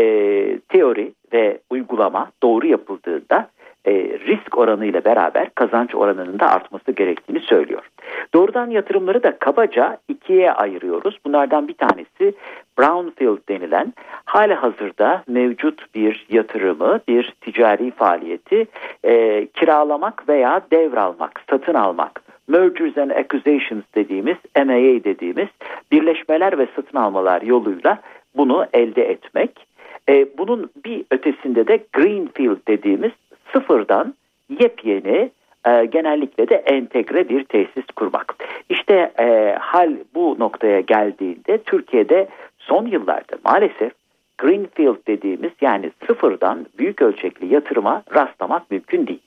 teori ve uygulama doğru yapıldığında e, risk oranı ile beraber kazanç oranının da artması gerektiğini söylüyor. Doğrudan yatırımları da kabaca ikiye ayırıyoruz. Bunlardan bir tanesi brownfield denilen hali hazırda mevcut bir yatırımı, bir ticari faaliyeti e, kiralamak veya devralmak, satın almak mergers and acquisitions dediğimiz MAA dediğimiz birleşmeler ve satın almalar yoluyla bunu elde etmek. E, bunun bir ötesinde de greenfield dediğimiz sıfırdan yepyeni e, genellikle de entegre bir tesis kurmak. İşte e, hal bu noktaya geldiğinde Türkiye'de son yıllarda maalesef greenfield dediğimiz yani sıfırdan büyük ölçekli yatırıma rastlamak mümkün değil.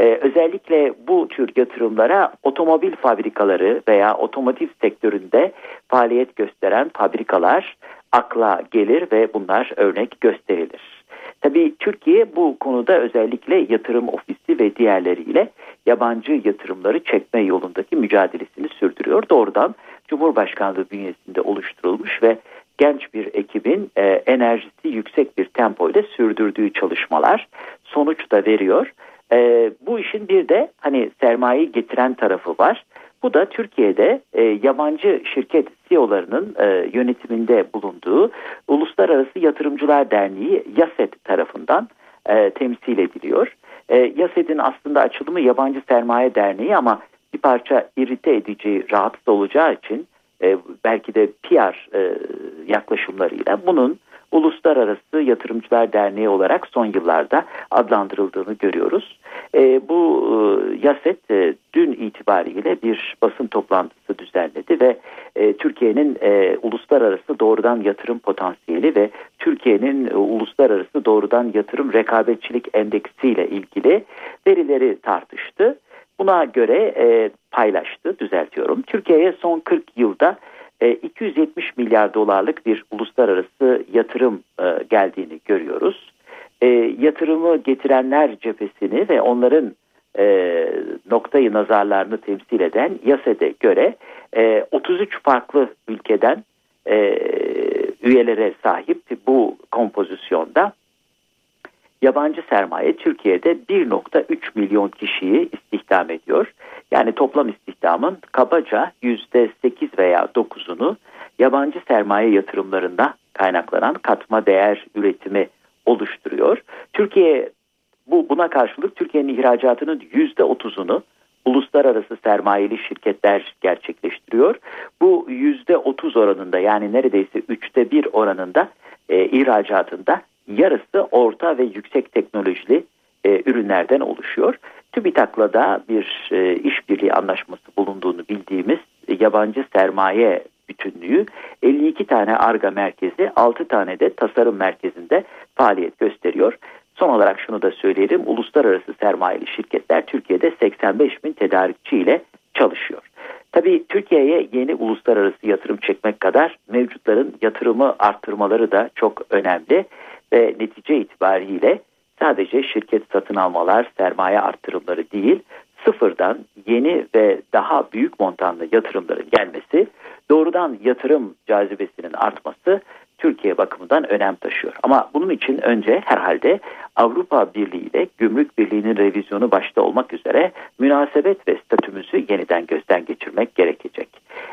Ee, özellikle bu tür yatırımlara otomobil fabrikaları veya otomotiv sektöründe faaliyet gösteren fabrikalar akla gelir ve bunlar örnek gösterilir. Tabii Türkiye bu konuda özellikle yatırım ofisi ve diğerleriyle yabancı yatırımları çekme yolundaki mücadelesini sürdürüyor. Doğrudan Cumhurbaşkanlığı bünyesinde oluşturulmuş ve genç bir ekibin e, enerjisi yüksek bir tempoyla sürdürdüğü çalışmalar sonuç da veriyor. E, bu işin bir de hani sermayeyi getiren tarafı var. Bu da Türkiye'de e, yabancı şirket CEO'larının e, yönetiminde bulunduğu Uluslararası Yatırımcılar Derneği YASET tarafından e, temsil ediliyor. E, YASET'in aslında açılımı Yabancı Sermaye Derneği ama bir parça irite edici, rahatsız olacağı için e, belki de PR e, yaklaşımlarıyla bunun Uluslararası Yatırımcılar Derneği olarak son yıllarda adlandırıldığını görüyoruz. E, bu e, YASET e, dün itibariyle bir basın toplantısı düzenledi ve e, Türkiye'nin e, uluslararası doğrudan yatırım potansiyeli ve Türkiye'nin e, uluslararası doğrudan yatırım rekabetçilik endeksiyle ilgili verileri tartıştı. Buna göre e, paylaştı, düzeltiyorum. Türkiye'ye son 40 yılda 270 e, milyar dolarlık bir uluslararası yatırım e, geldiğini görüyoruz. E, yatırımı getirenler cephesini ve onların noktayı nazarlarını temsil eden YASE'de göre 33 farklı ülkeden üyelere sahip bu kompozisyonda yabancı sermaye Türkiye'de 1.3 milyon kişiyi istihdam ediyor. Yani toplam istihdamın kabaca %8 veya 9'unu yabancı sermaye yatırımlarında kaynaklanan katma değer üretimi oluşturuyor. Türkiye bu buna karşılık Türkiye'nin ihracatının %30'unu uluslararası sermayeli şirketler gerçekleştiriyor. Bu %30 oranında yani neredeyse üçte bir oranında e, ihracatında yarısı orta ve yüksek teknolojili e, ürünlerden oluşuyor. TÜBİTAK'la da bir e, işbirliği anlaşması bulunduğunu bildiğimiz e, yabancı sermaye bütünlüğü 52 tane ARGA merkezi 6 tane de tasarım merkezinde faaliyet gösteriyor. Son olarak şunu da söyleyelim uluslararası sermayeli şirketler Türkiye'de 85 bin tedarikçi ile çalışıyor. Tabii Türkiye'ye yeni uluslararası yatırım çekmek kadar mevcutların yatırımı arttırmaları da çok önemli ve netice itibariyle sadece şirket satın almalar, sermaye arttırımları değil, sıfırdan yeni ve daha büyük montanlı yatırımların gelmesi, doğrudan yatırım cazibesinin artması Türkiye bakımından önem taşıyor. Ama bunun için önce herhalde Avrupa Birliği ile Gümrük Birliği'nin revizyonu başta olmak üzere münasebet ve statümüzü yeniden gözden geçirmek gerekecek.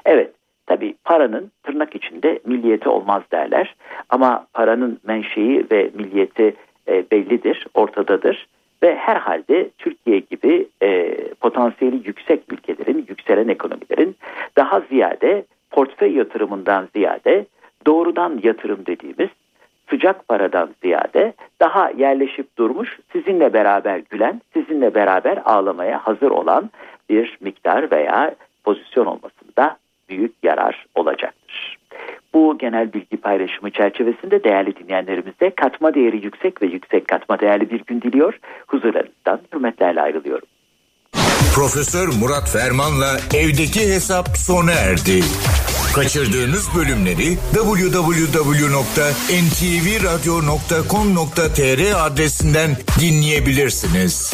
Evet, tabi paranın tırnak içinde milliyeti olmaz derler. Ama paranın menşei ve milliyeti e, bellidir, ortadadır. Ve herhalde Türkiye gibi e, potansiyeli yüksek ülkelerin, yükselen ekonomilerin daha ziyade portföy yatırımından ziyade doğrudan yatırım dediğimiz sıcak paradan ziyade daha yerleşip durmuş, sizinle beraber gülen, sizinle beraber ağlamaya hazır olan bir miktar veya pozisyon olmasında büyük yarar olacaktır. Bu genel bilgi paylaşımı çerçevesinde değerli dinleyenlerimize katma değeri yüksek ve yüksek katma değerli bir gün diliyor. Huzurlarınızdan hürmetlerle ayrılıyorum. Profesör Murat Ferman'la evdeki hesap sona erdi. Kaçırdığınız bölümleri www.ntvradio.com.tr adresinden dinleyebilirsiniz.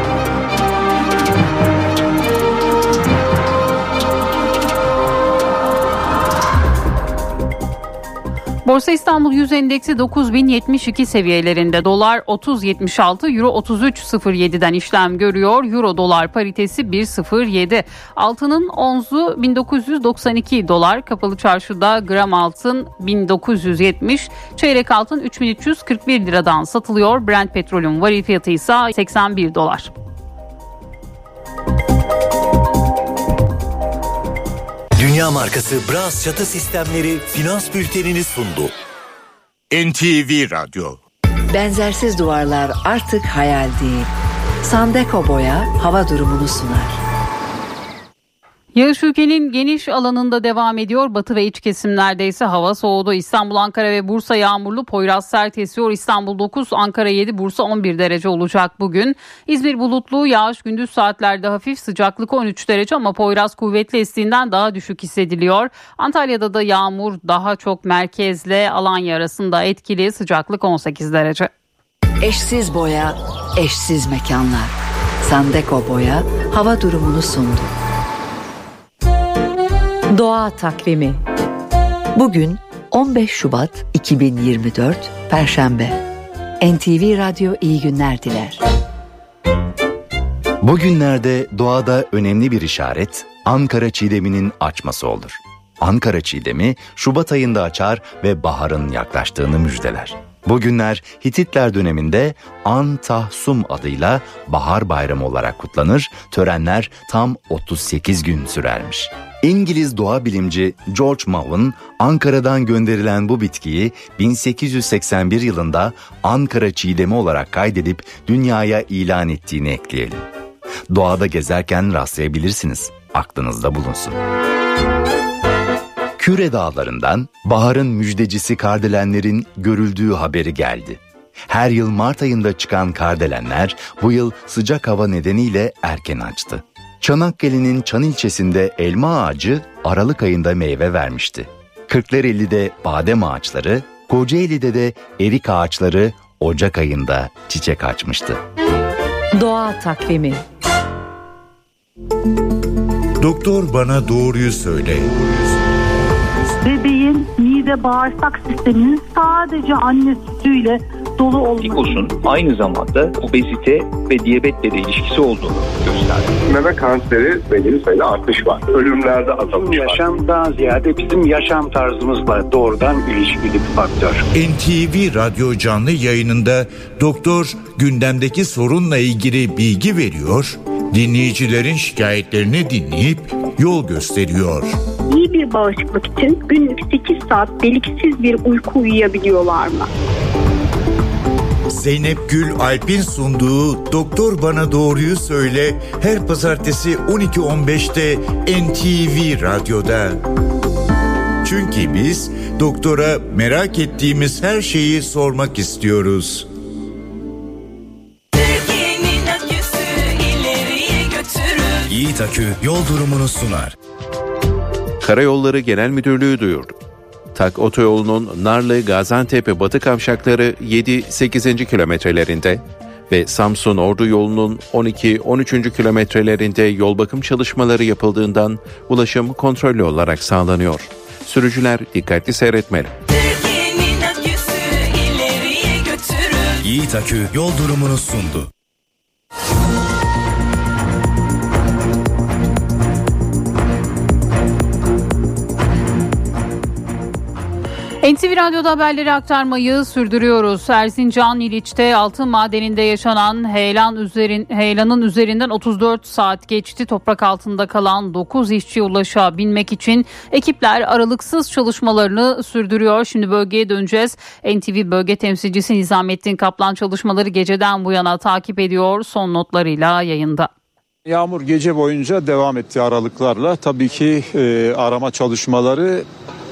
Borsa İstanbul 100 endeksi 9072 seviyelerinde dolar 30.76 euro 33.07'den işlem görüyor. Euro dolar paritesi 1.07. Altının onzu 1992 dolar. Kapalı çarşıda gram altın 1970. Çeyrek altın 3341 liradan satılıyor. Brent petrolün varil fiyatı ise 81 dolar. Dünya markası Bras çatı sistemleri finans bültenini sundu. NTV Radyo Benzersiz duvarlar artık hayal değil. Sandeko Boya hava durumunu sunar. Yağış ülkenin geniş alanında devam ediyor. Batı ve iç kesimlerde ise hava soğudu. İstanbul, Ankara ve Bursa yağmurlu. Poyraz sert esiyor. İstanbul 9, Ankara 7, Bursa 11 derece olacak bugün. İzmir bulutlu, yağış gündüz saatlerde hafif sıcaklık 13 derece ama Poyraz kuvvetli estiğinden daha düşük hissediliyor. Antalya'da da yağmur daha çok merkezle Alanya arasında etkili sıcaklık 18 derece. Eşsiz boya, eşsiz mekanlar. Sandeko Boya hava durumunu sundu. Doğa takvimi. Bugün 15 Şubat 2024 Perşembe. NTV Radyo iyi günler diler. Bugünlerde doğada önemli bir işaret Ankara çiğdeminin açması olur. Ankara çiğdemi Şubat ayında açar ve baharın yaklaştığını müjdeler. Bugünler Hititler döneminde An Tahsum adıyla Bahar Bayramı olarak kutlanır, törenler tam 38 gün sürermiş. İngiliz doğa bilimci George Mowen, Ankara'dan gönderilen bu bitkiyi 1881 yılında Ankara çiğdemi olarak kaydedip dünyaya ilan ettiğini ekleyelim. Doğada gezerken rastlayabilirsiniz. Aklınızda bulunsun. Küre dağlarından baharın müjdecisi kardelenlerin görüldüğü haberi geldi. Her yıl Mart ayında çıkan kardelenler bu yıl sıcak hava nedeniyle erken açtı. Çanakkale'nin Çan ilçesinde elma ağacı Aralık ayında meyve vermişti. Kırklareli'de badem ağaçları, Kocaeli'de de erik ağaçları Ocak ayında çiçek açmıştı. Doğa takvimi. Doktor bana doğruyu söyle. Bebeğin mide bağırsak sisteminin sadece anne sütüyle dolu olması. Pikosun aynı zamanda obezite ve diyabetle de ilişkisi olduğunu gösterdi. Meme kanseri belirli sayıda artış var. Ölümlerde azalış var. Yaşamdan ziyade bizim yaşam tarzımızla doğrudan ilişkili bir faktör. NTV Radyo canlı yayınında doktor gündemdeki sorunla ilgili bilgi veriyor, dinleyicilerin şikayetlerini dinleyip yol gösteriyor. Bağışıklık için günlük 8 saat deliksiz bir uyku uyuyabiliyorlar mı? Zeynep Gül Alp'in sunduğu Doktor Bana Doğruyu Söyle her pazartesi 12.15'te NTV Radyo'da. Çünkü biz doktora merak ettiğimiz her şeyi sormak istiyoruz. Yiğit Akü yol durumunu sunar. Karayolları Genel Müdürlüğü duyurdu. Tak otoyolunun Narlı Gaziantep Batı kavşakları 7-8. kilometrelerinde ve Samsun Ordu yolunun 12-13. kilometrelerinde yol bakım çalışmaları yapıldığından ulaşım kontrollü olarak sağlanıyor. Sürücüler dikkatli seyretmeli. Aküsü. Yiğit Akü yol durumunu sundu. NTV Radyo'da haberleri aktarmayı sürdürüyoruz. Erzincan İliç'te altın madeninde yaşanan heyelan üzerin, heyelanın üzerinden 34 saat geçti. Toprak altında kalan 9 işçi ulaşabilmek için ekipler aralıksız çalışmalarını sürdürüyor. Şimdi bölgeye döneceğiz. NTV bölge temsilcisi Nizamettin Kaplan çalışmaları geceden bu yana takip ediyor. Son notlarıyla yayında. Yağmur gece boyunca devam etti aralıklarla. Tabii ki e, arama çalışmaları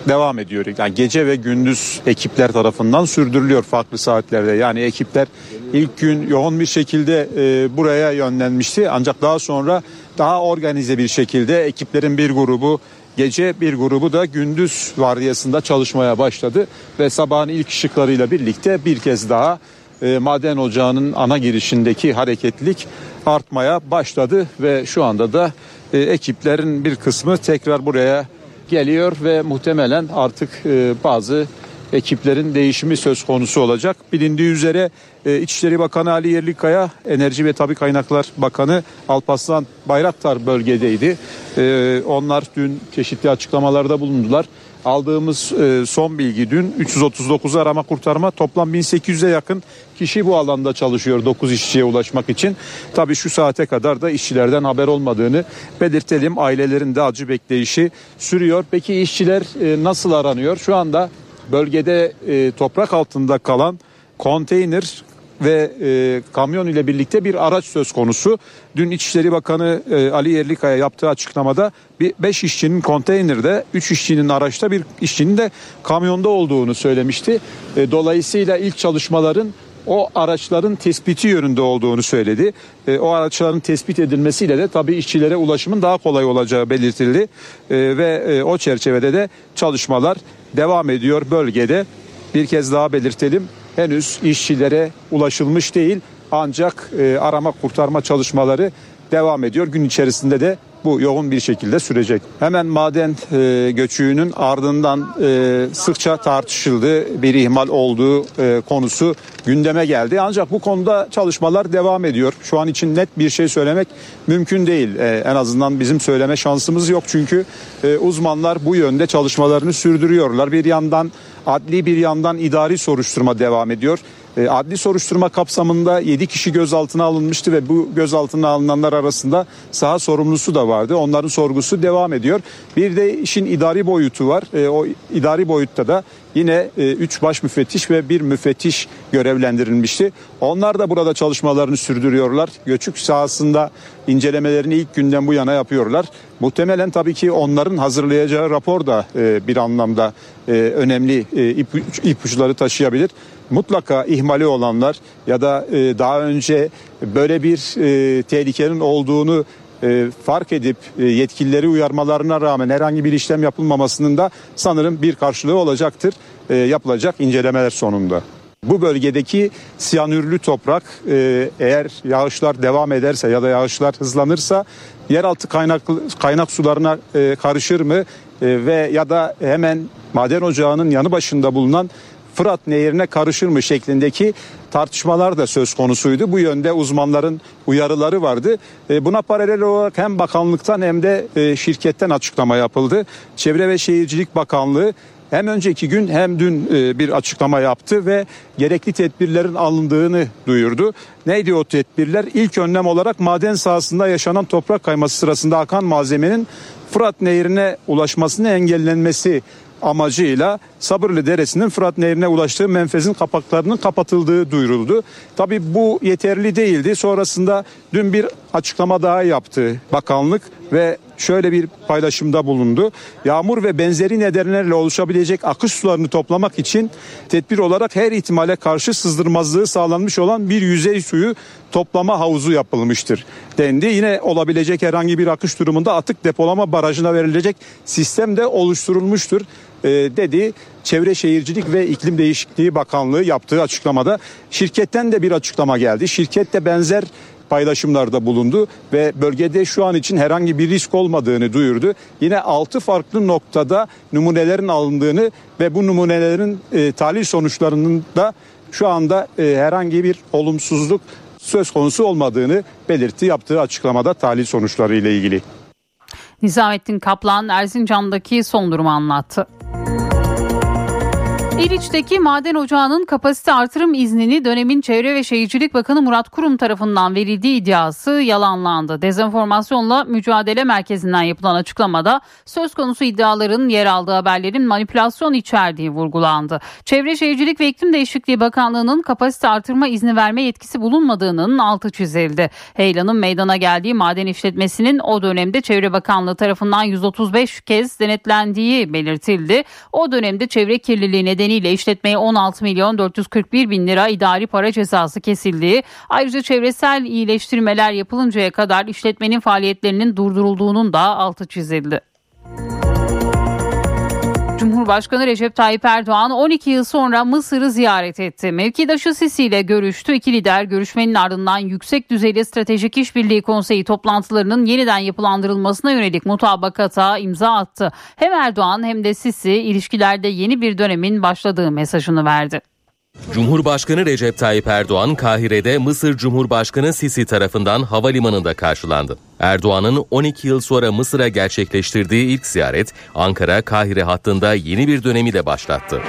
devam ediyor. Yani gece ve gündüz ekipler tarafından sürdürülüyor farklı saatlerde. Yani ekipler ilk gün yoğun bir şekilde e, buraya yönlenmişti. Ancak daha sonra daha organize bir şekilde ekiplerin bir grubu gece bir grubu da gündüz vardiyasında çalışmaya başladı ve sabahın ilk ışıklarıyla birlikte bir kez daha e, maden ocağının ana girişindeki hareketlilik artmaya başladı ve şu anda da e, ekiplerin bir kısmı tekrar buraya geliyor ve muhtemelen artık e, bazı ekiplerin değişimi söz konusu olacak. Bilindiği üzere e, İçişleri Bakanı Ali Yerlikaya, Enerji ve Tabi Kaynaklar Bakanı Alparslan Bayraktar bölgedeydi. E, onlar dün çeşitli açıklamalarda bulundular. Aldığımız e, son bilgi dün 339 arama kurtarma toplam 1800'e yakın kişi bu alanda çalışıyor 9 işçiye ulaşmak için. Tabii şu saate kadar da işçilerden haber olmadığını belirtelim. Ailelerin de acı bekleyişi sürüyor. Peki işçiler e, nasıl aranıyor? Şu anda bölgede e, toprak altında kalan konteyner ve e, kamyon ile birlikte bir araç söz konusu. Dün İçişleri Bakanı e, Ali Yerlikaya yaptığı açıklamada bir 5 işçinin konteynerde, 3 işçinin araçta, bir işçinin de kamyonda olduğunu söylemişti. E, dolayısıyla ilk çalışmaların o araçların tespiti yönünde olduğunu söyledi. E, o araçların tespit edilmesiyle de tabii işçilere ulaşımın daha kolay olacağı belirtildi. E, ve e, o çerçevede de çalışmalar devam ediyor bölgede. Bir kez daha belirtelim henüz işçilere ulaşılmış değil ancak e, arama kurtarma çalışmaları devam ediyor. Gün içerisinde de bu yoğun bir şekilde sürecek. Hemen maden e, göçüğünün ardından e, sıkça tartışıldığı bir ihmal olduğu e, konusu gündeme geldi. Ancak bu konuda çalışmalar devam ediyor. Şu an için net bir şey söylemek mümkün değil. E, en azından bizim söyleme şansımız yok çünkü e, uzmanlar bu yönde çalışmalarını sürdürüyorlar. Bir yandan adli bir yandan idari soruşturma devam ediyor. E, adli soruşturma kapsamında 7 kişi gözaltına alınmıştı ve bu gözaltına alınanlar arasında saha sorumlusu da vardı. Onların sorgusu devam ediyor. Bir de işin idari boyutu var. E, o idari boyutta da yine 3 e, baş müfettiş ve bir müfettiş görevlendirilmişti. Onlar da burada çalışmalarını sürdürüyorlar. Göçük sahasında incelemelerini ilk günden bu yana yapıyorlar. Muhtemelen tabii ki onların hazırlayacağı rapor da bir anlamda önemli ipuçları taşıyabilir. Mutlaka ihmali olanlar ya da e, daha önce böyle bir e, tehlikenin olduğunu e, fark edip e, yetkilileri uyarmalarına rağmen herhangi bir işlem yapılmamasının da sanırım bir karşılığı olacaktır e, yapılacak incelemeler sonunda. Bu bölgedeki siyanürlü toprak e, eğer yağışlar devam ederse ya da yağışlar hızlanırsa yeraltı kaynak kaynak sularına e, karışır mı e, ve ya da hemen maden ocağının yanı başında bulunan Fırat Nehri'ne karışır mı şeklindeki tartışmalar da söz konusuydu. Bu yönde uzmanların uyarıları vardı. E, buna paralel olarak hem bakanlıktan hem de e, şirketten açıklama yapıldı. Çevre ve Şehircilik Bakanlığı hem önceki gün hem dün e, bir açıklama yaptı ve gerekli tedbirlerin alındığını duyurdu. Neydi o tedbirler? İlk önlem olarak maden sahasında yaşanan toprak kayması sırasında akan malzemenin Fırat Nehri'ne ulaşmasını engellenmesi amacıyla Sabırlı Deresi'nin Fırat Nehri'ne ulaştığı menfezin kapaklarının kapatıldığı duyuruldu. Tabi bu yeterli değildi. Sonrasında dün bir açıklama daha yaptı bakanlık ve şöyle bir paylaşımda bulundu. Yağmur ve benzeri nedenlerle oluşabilecek akış sularını toplamak için tedbir olarak her ihtimale karşı sızdırmazlığı sağlanmış olan bir yüzey suyu toplama havuzu yapılmıştır dendi. Yine olabilecek herhangi bir akış durumunda atık depolama barajına verilecek sistem de oluşturulmuştur e, dedi. Çevre Şehircilik ve İklim Değişikliği Bakanlığı yaptığı açıklamada şirketten de bir açıklama geldi. Şirket de benzer paylaşımlarda bulundu ve bölgede şu an için herhangi bir risk olmadığını duyurdu. Yine 6 farklı noktada numunelerin alındığını ve bu numunelerin e, tahlil sonuçlarının da şu anda e, herhangi bir olumsuzluk söz konusu olmadığını belirtti yaptığı açıklamada tahlil sonuçları ile ilgili. Nizamettin Kaplan Erzincan'daki son durumu anlattı. İliç'teki maden ocağının kapasite artırım iznini dönemin Çevre ve Şehircilik Bakanı Murat Kurum tarafından verildiği iddiası yalanlandı. Dezenformasyonla Mücadele Merkezi'nden yapılan açıklamada söz konusu iddiaların yer aldığı haberlerin manipülasyon içerdiği vurgulandı. Çevre Şehircilik ve İklim Değişikliği Bakanlığı'nın kapasite artırma izni verme yetkisi bulunmadığının altı çizildi. Heyelan'ın meydana geldiği maden işletmesinin o dönemde Çevre Bakanlığı tarafından 135 kez denetlendiği belirtildi. O dönemde çevre kirliliği nedeniyle işletmeye 16 milyon 441 bin lira idari para cezası kesildiği, ayrıca çevresel iyileştirmeler yapılıncaya kadar işletmenin faaliyetlerinin durdurulduğunun da altı çizildi. Cumhurbaşkanı Recep Tayyip Erdoğan 12 yıl sonra Mısır'ı ziyaret etti. Mevkidaşı Sisi ile görüştü. İki lider görüşmenin ardından yüksek düzeyli stratejik işbirliği konseyi toplantılarının yeniden yapılandırılmasına yönelik mutabakata imza attı. Hem Erdoğan hem de Sisi ilişkilerde yeni bir dönemin başladığı mesajını verdi. Cumhurbaşkanı Recep Tayyip Erdoğan Kahire'de Mısır Cumhurbaşkanı Sisi tarafından havalimanında karşılandı. Erdoğan'ın 12 yıl sonra Mısır'a gerçekleştirdiği ilk ziyaret Ankara-Kahire hattında yeni bir dönemi de başlattı.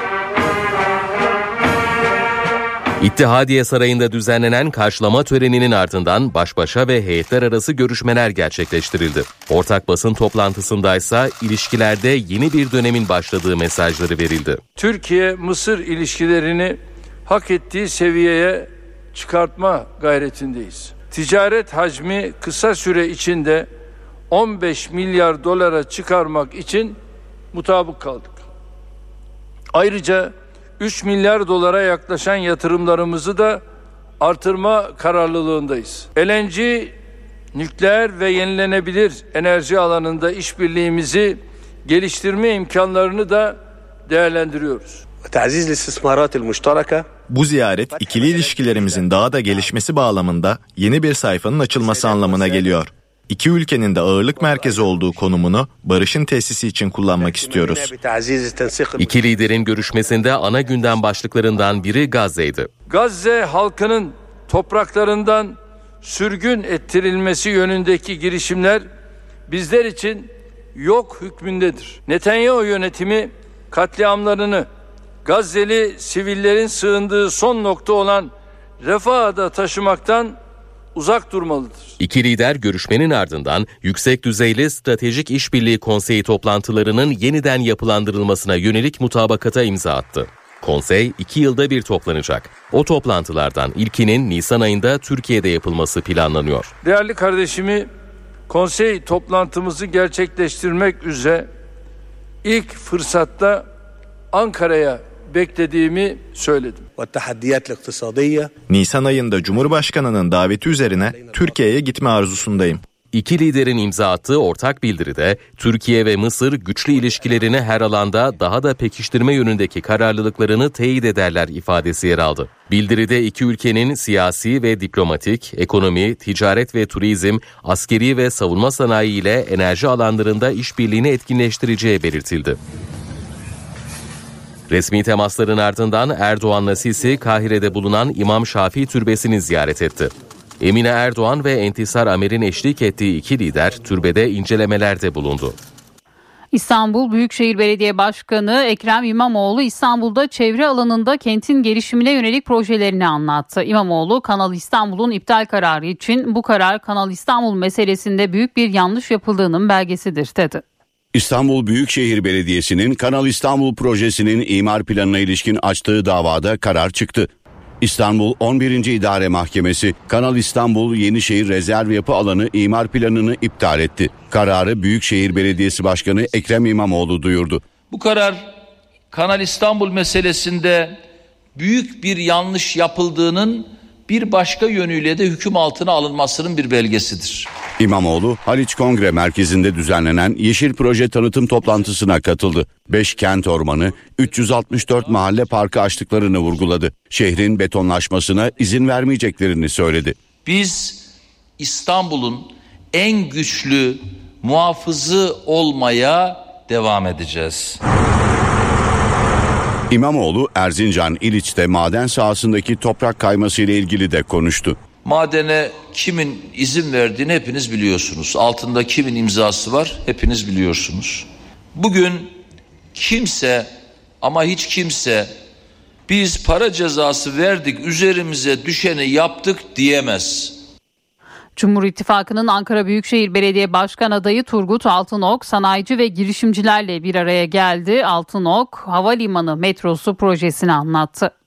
İttihadiye Sarayı'nda düzenlenen karşılama töreninin ardından baş başa ve heyetler arası görüşmeler gerçekleştirildi. Ortak basın toplantısındaysa ilişkilerde yeni bir dönemin başladığı mesajları verildi. Türkiye-Mısır ilişkilerini hak ettiği seviyeye çıkartma gayretindeyiz. Ticaret hacmi kısa süre içinde 15 milyar dolara çıkarmak için mutabık kaldık. Ayrıca 3 milyar dolara yaklaşan yatırımlarımızı da artırma kararlılığındayız. LNG, nükleer ve yenilenebilir enerji alanında işbirliğimizi geliştirme imkanlarını da değerlendiriyoruz. Bu ziyaret ikili ilişkilerimizin daha da gelişmesi bağlamında yeni bir sayfanın açılması anlamına geliyor. İki ülkenin de ağırlık merkezi olduğu konumunu barışın tesisi için kullanmak istiyoruz. İki liderin görüşmesinde ana gündem başlıklarından biri Gazze'ydi. Gazze halkının topraklarından sürgün ettirilmesi yönündeki girişimler bizler için yok hükmündedir. Netanyahu yönetimi katliamlarını Gazze'li sivillerin sığındığı son nokta olan Refah'a taşımaktan uzak durmalıdır. İki lider görüşmenin ardından yüksek düzeyli stratejik işbirliği konseyi toplantılarının yeniden yapılandırılmasına yönelik mutabakata imza attı. Konsey iki yılda bir toplanacak. O toplantılardan ilkinin Nisan ayında Türkiye'de yapılması planlanıyor. Değerli kardeşimi konsey toplantımızı gerçekleştirmek üzere ilk fırsatta Ankara'ya beklediğimi söyledim. Nisan ayında Cumhurbaşkanı'nın daveti üzerine Türkiye'ye gitme arzusundayım. İki liderin imza attığı ortak bildiride Türkiye ve Mısır güçlü ilişkilerini her alanda daha da pekiştirme yönündeki kararlılıklarını teyit ederler ifadesi yer aldı. Bildiride iki ülkenin siyasi ve diplomatik, ekonomi, ticaret ve turizm, askeri ve savunma sanayi ile enerji alanlarında işbirliğini etkinleştireceği belirtildi. Resmi temasların ardından Erdoğan'la Sisi Kahire'de bulunan İmam Şafii Türbesi'ni ziyaret etti. Emine Erdoğan ve Entisar Amer'in eşlik ettiği iki lider türbede incelemelerde bulundu. İstanbul Büyükşehir Belediye Başkanı Ekrem İmamoğlu İstanbul'da çevre alanında kentin gelişimine yönelik projelerini anlattı. İmamoğlu Kanal İstanbul'un iptal kararı için bu karar Kanal İstanbul meselesinde büyük bir yanlış yapıldığının belgesidir dedi. İstanbul Büyükşehir Belediyesi'nin Kanal İstanbul projesinin imar planına ilişkin açtığı davada karar çıktı. İstanbul 11. İdare Mahkemesi Kanal İstanbul Yenişehir Rezerv Yapı Alanı imar planını iptal etti. Kararı Büyükşehir Belediyesi Başkanı Ekrem İmamoğlu duyurdu. Bu karar Kanal İstanbul meselesinde büyük bir yanlış yapıldığının bir başka yönüyle de hüküm altına alınmasının bir belgesidir. İmamoğlu Haliç Kongre Merkezi'nde düzenlenen Yeşil Proje tanıtım toplantısına katıldı. 5 kent ormanı, 364 mahalle parkı açtıklarını vurguladı. Şehrin betonlaşmasına izin vermeyeceklerini söyledi. Biz İstanbul'un en güçlü muhafızı olmaya devam edeceğiz. İmamoğlu Erzincan İliç'te maden sahasındaki toprak kayması ile ilgili de konuştu. Madene kimin izin verdiğini hepiniz biliyorsunuz. Altında kimin imzası var hepiniz biliyorsunuz. Bugün kimse Ama hiç kimse biz para cezası verdik üzerimize düşeni yaptık diyemez. Cumhur İttifakı'nın Ankara Büyükşehir Belediye Başkan adayı Turgut Altınok sanayici ve girişimcilerle bir araya geldi. Altınok havalimanı metrosu projesini anlattı.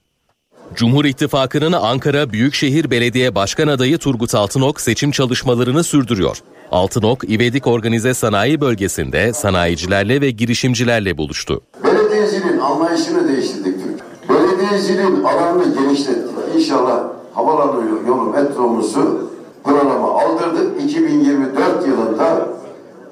Cumhur İttifakı'nın Ankara Büyükşehir Belediye Başkan adayı Turgut Altınok seçim çalışmalarını sürdürüyor. Altınok, İvedik Organize Sanayi Bölgesi'nde sanayicilerle ve girişimcilerle buluştu. Belediyeciliğin anlayışını değiştirdik Türk. Alanını genişlettik. İnşallah havalanı yolu metromuzu programa aldırdık. 2024 yılında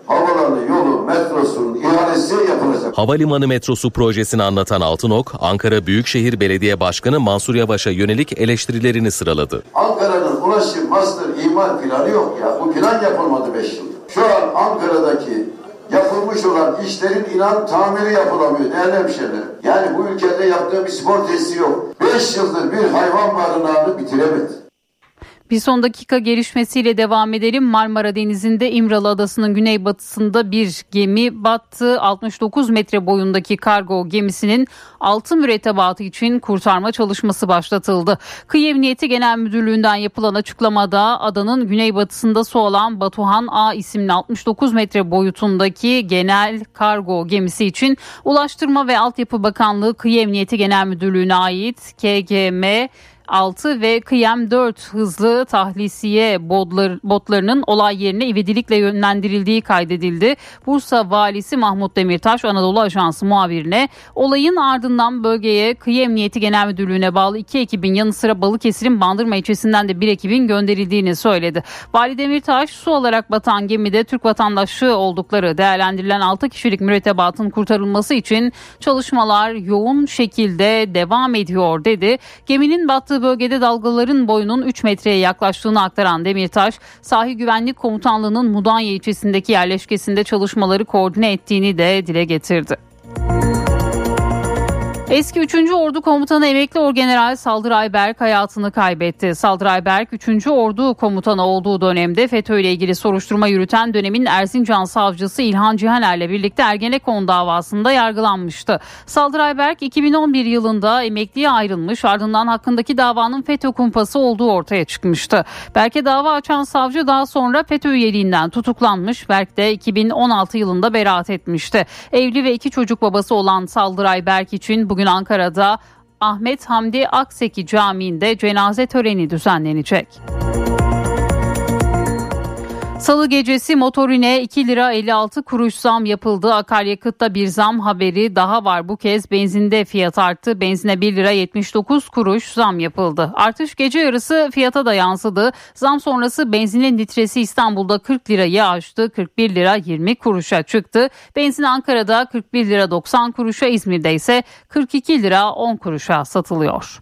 havalanı yolu metrosunun ihalesi yapılacak. Havalimanı metrosu projesini anlatan Altınok, Ankara Büyükşehir Belediye Başkanı Mansur Yavaş'a yönelik eleştirilerini sıraladı. Ankara'nın ulaşım, master, imar planı yok ya. Bu plan yapılmadı 5 yıldır. Şu an Ankara'daki yapılmış olan işlerin inan tamiri yapılamıyor değerli hemşehriler. Yani bu ülkede yaptığı bir spor tesisi yok. 5 yıldır bir hayvan barınağını bitiremedi. Bir son dakika gelişmesiyle devam edelim. Marmara Denizi'nde İmralı Adası'nın güneybatısında bir gemi battı. 69 metre boyundaki kargo gemisinin altın mürettebatı için kurtarma çalışması başlatıldı. Kıyı Emniyeti Genel Müdürlüğü'nden yapılan açıklamada adanın güneybatısında su alan Batuhan A isimli 69 metre boyutundaki genel kargo gemisi için Ulaştırma ve Altyapı Bakanlığı Kıyı Emniyeti Genel Müdürlüğü'ne ait KGM 6 ve Kıyam 4 hızlı tahlisiye botlar, botlarının olay yerine ivedilikle yönlendirildiği kaydedildi. Bursa Valisi Mahmut Demirtaş Anadolu Ajansı muhabirine olayın ardından bölgeye Kıyı Emniyeti Genel Müdürlüğü'ne bağlı iki ekibin yanı sıra Balıkesir'in Bandırma ilçesinden de bir ekibin gönderildiğini söyledi. Vali Demirtaş su olarak batan gemide Türk vatandaşı oldukları değerlendirilen 6 kişilik mürettebatın kurtarılması için çalışmalar yoğun şekilde devam ediyor dedi. Geminin battığı bölgede dalgaların boyunun 3 metreye yaklaştığını aktaran Demirtaş, Sahil Güvenlik Komutanlığı'nın Mudanya ilçesindeki yerleşkesinde çalışmaları koordine ettiğini de dile getirdi. Eski 3. Ordu Komutanı Emekli Orgeneral Saldıray Berk hayatını kaybetti. Saldıray Berk 3. Ordu Komutanı olduğu dönemde FETÖ ile ilgili soruşturma yürüten dönemin Erzincan savcısı İlhan Cihaner'le birlikte Ergenekon davasında yargılanmıştı. Saldıray Berk 2011 yılında emekliye ayrılmış ardından hakkındaki davanın FETÖ kumpası olduğu ortaya çıkmıştı. Berk'e dava açan savcı daha sonra FETÖ üyeliğinden tutuklanmış. Berk de 2016 yılında beraat etmişti. Evli ve iki çocuk babası olan Saldıray Berk için bugün Ankara'da Ahmet Hamdi Akseki Camii'nde cenaze töreni düzenlenecek. Salı gecesi motorine 2 lira 56 kuruş zam yapıldı. Akaryakıtta bir zam haberi daha var. Bu kez benzinde fiyat arttı. Benzine 1 lira 79 kuruş zam yapıldı. Artış gece yarısı fiyata da yansıdı. Zam sonrası benzinin litresi İstanbul'da 40 lirayı aştı. 41 lira 20 kuruşa çıktı. Benzin Ankara'da 41 lira 90 kuruşa, İzmir'de ise 42 lira 10 kuruşa satılıyor.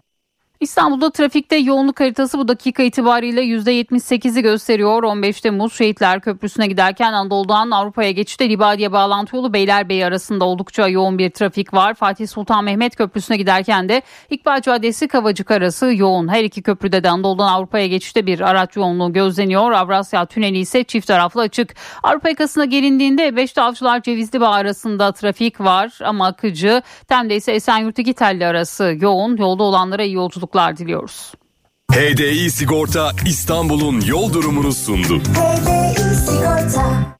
İstanbul'da trafikte yoğunluk haritası bu dakika itibariyle %78'i gösteriyor. 15 Temmuz Şehitler Köprüsü'ne giderken Anadolu'dan Avrupa'ya geçişte Libadiye bağlantı yolu Beylerbeyi arasında oldukça yoğun bir trafik var. Fatih Sultan Mehmet Köprüsü'ne giderken de İkbal Caddesi Kavacık arası yoğun. Her iki köprüde de Anadolu'dan Avrupa'ya geçişte bir araç yoğunluğu gözleniyor. Avrasya Tüneli ise çift taraflı açık. Avrupa yakasına gelindiğinde Beşte Avcılar Cevizli Bağ arasında trafik var ama akıcı. Tem'de ise Esenyurt iki telli arası yoğun. Yolda olanlara iyi yolculuklar diliyoruz. HDI Sigorta İstanbul'un yol durumunu sundu. Sigorta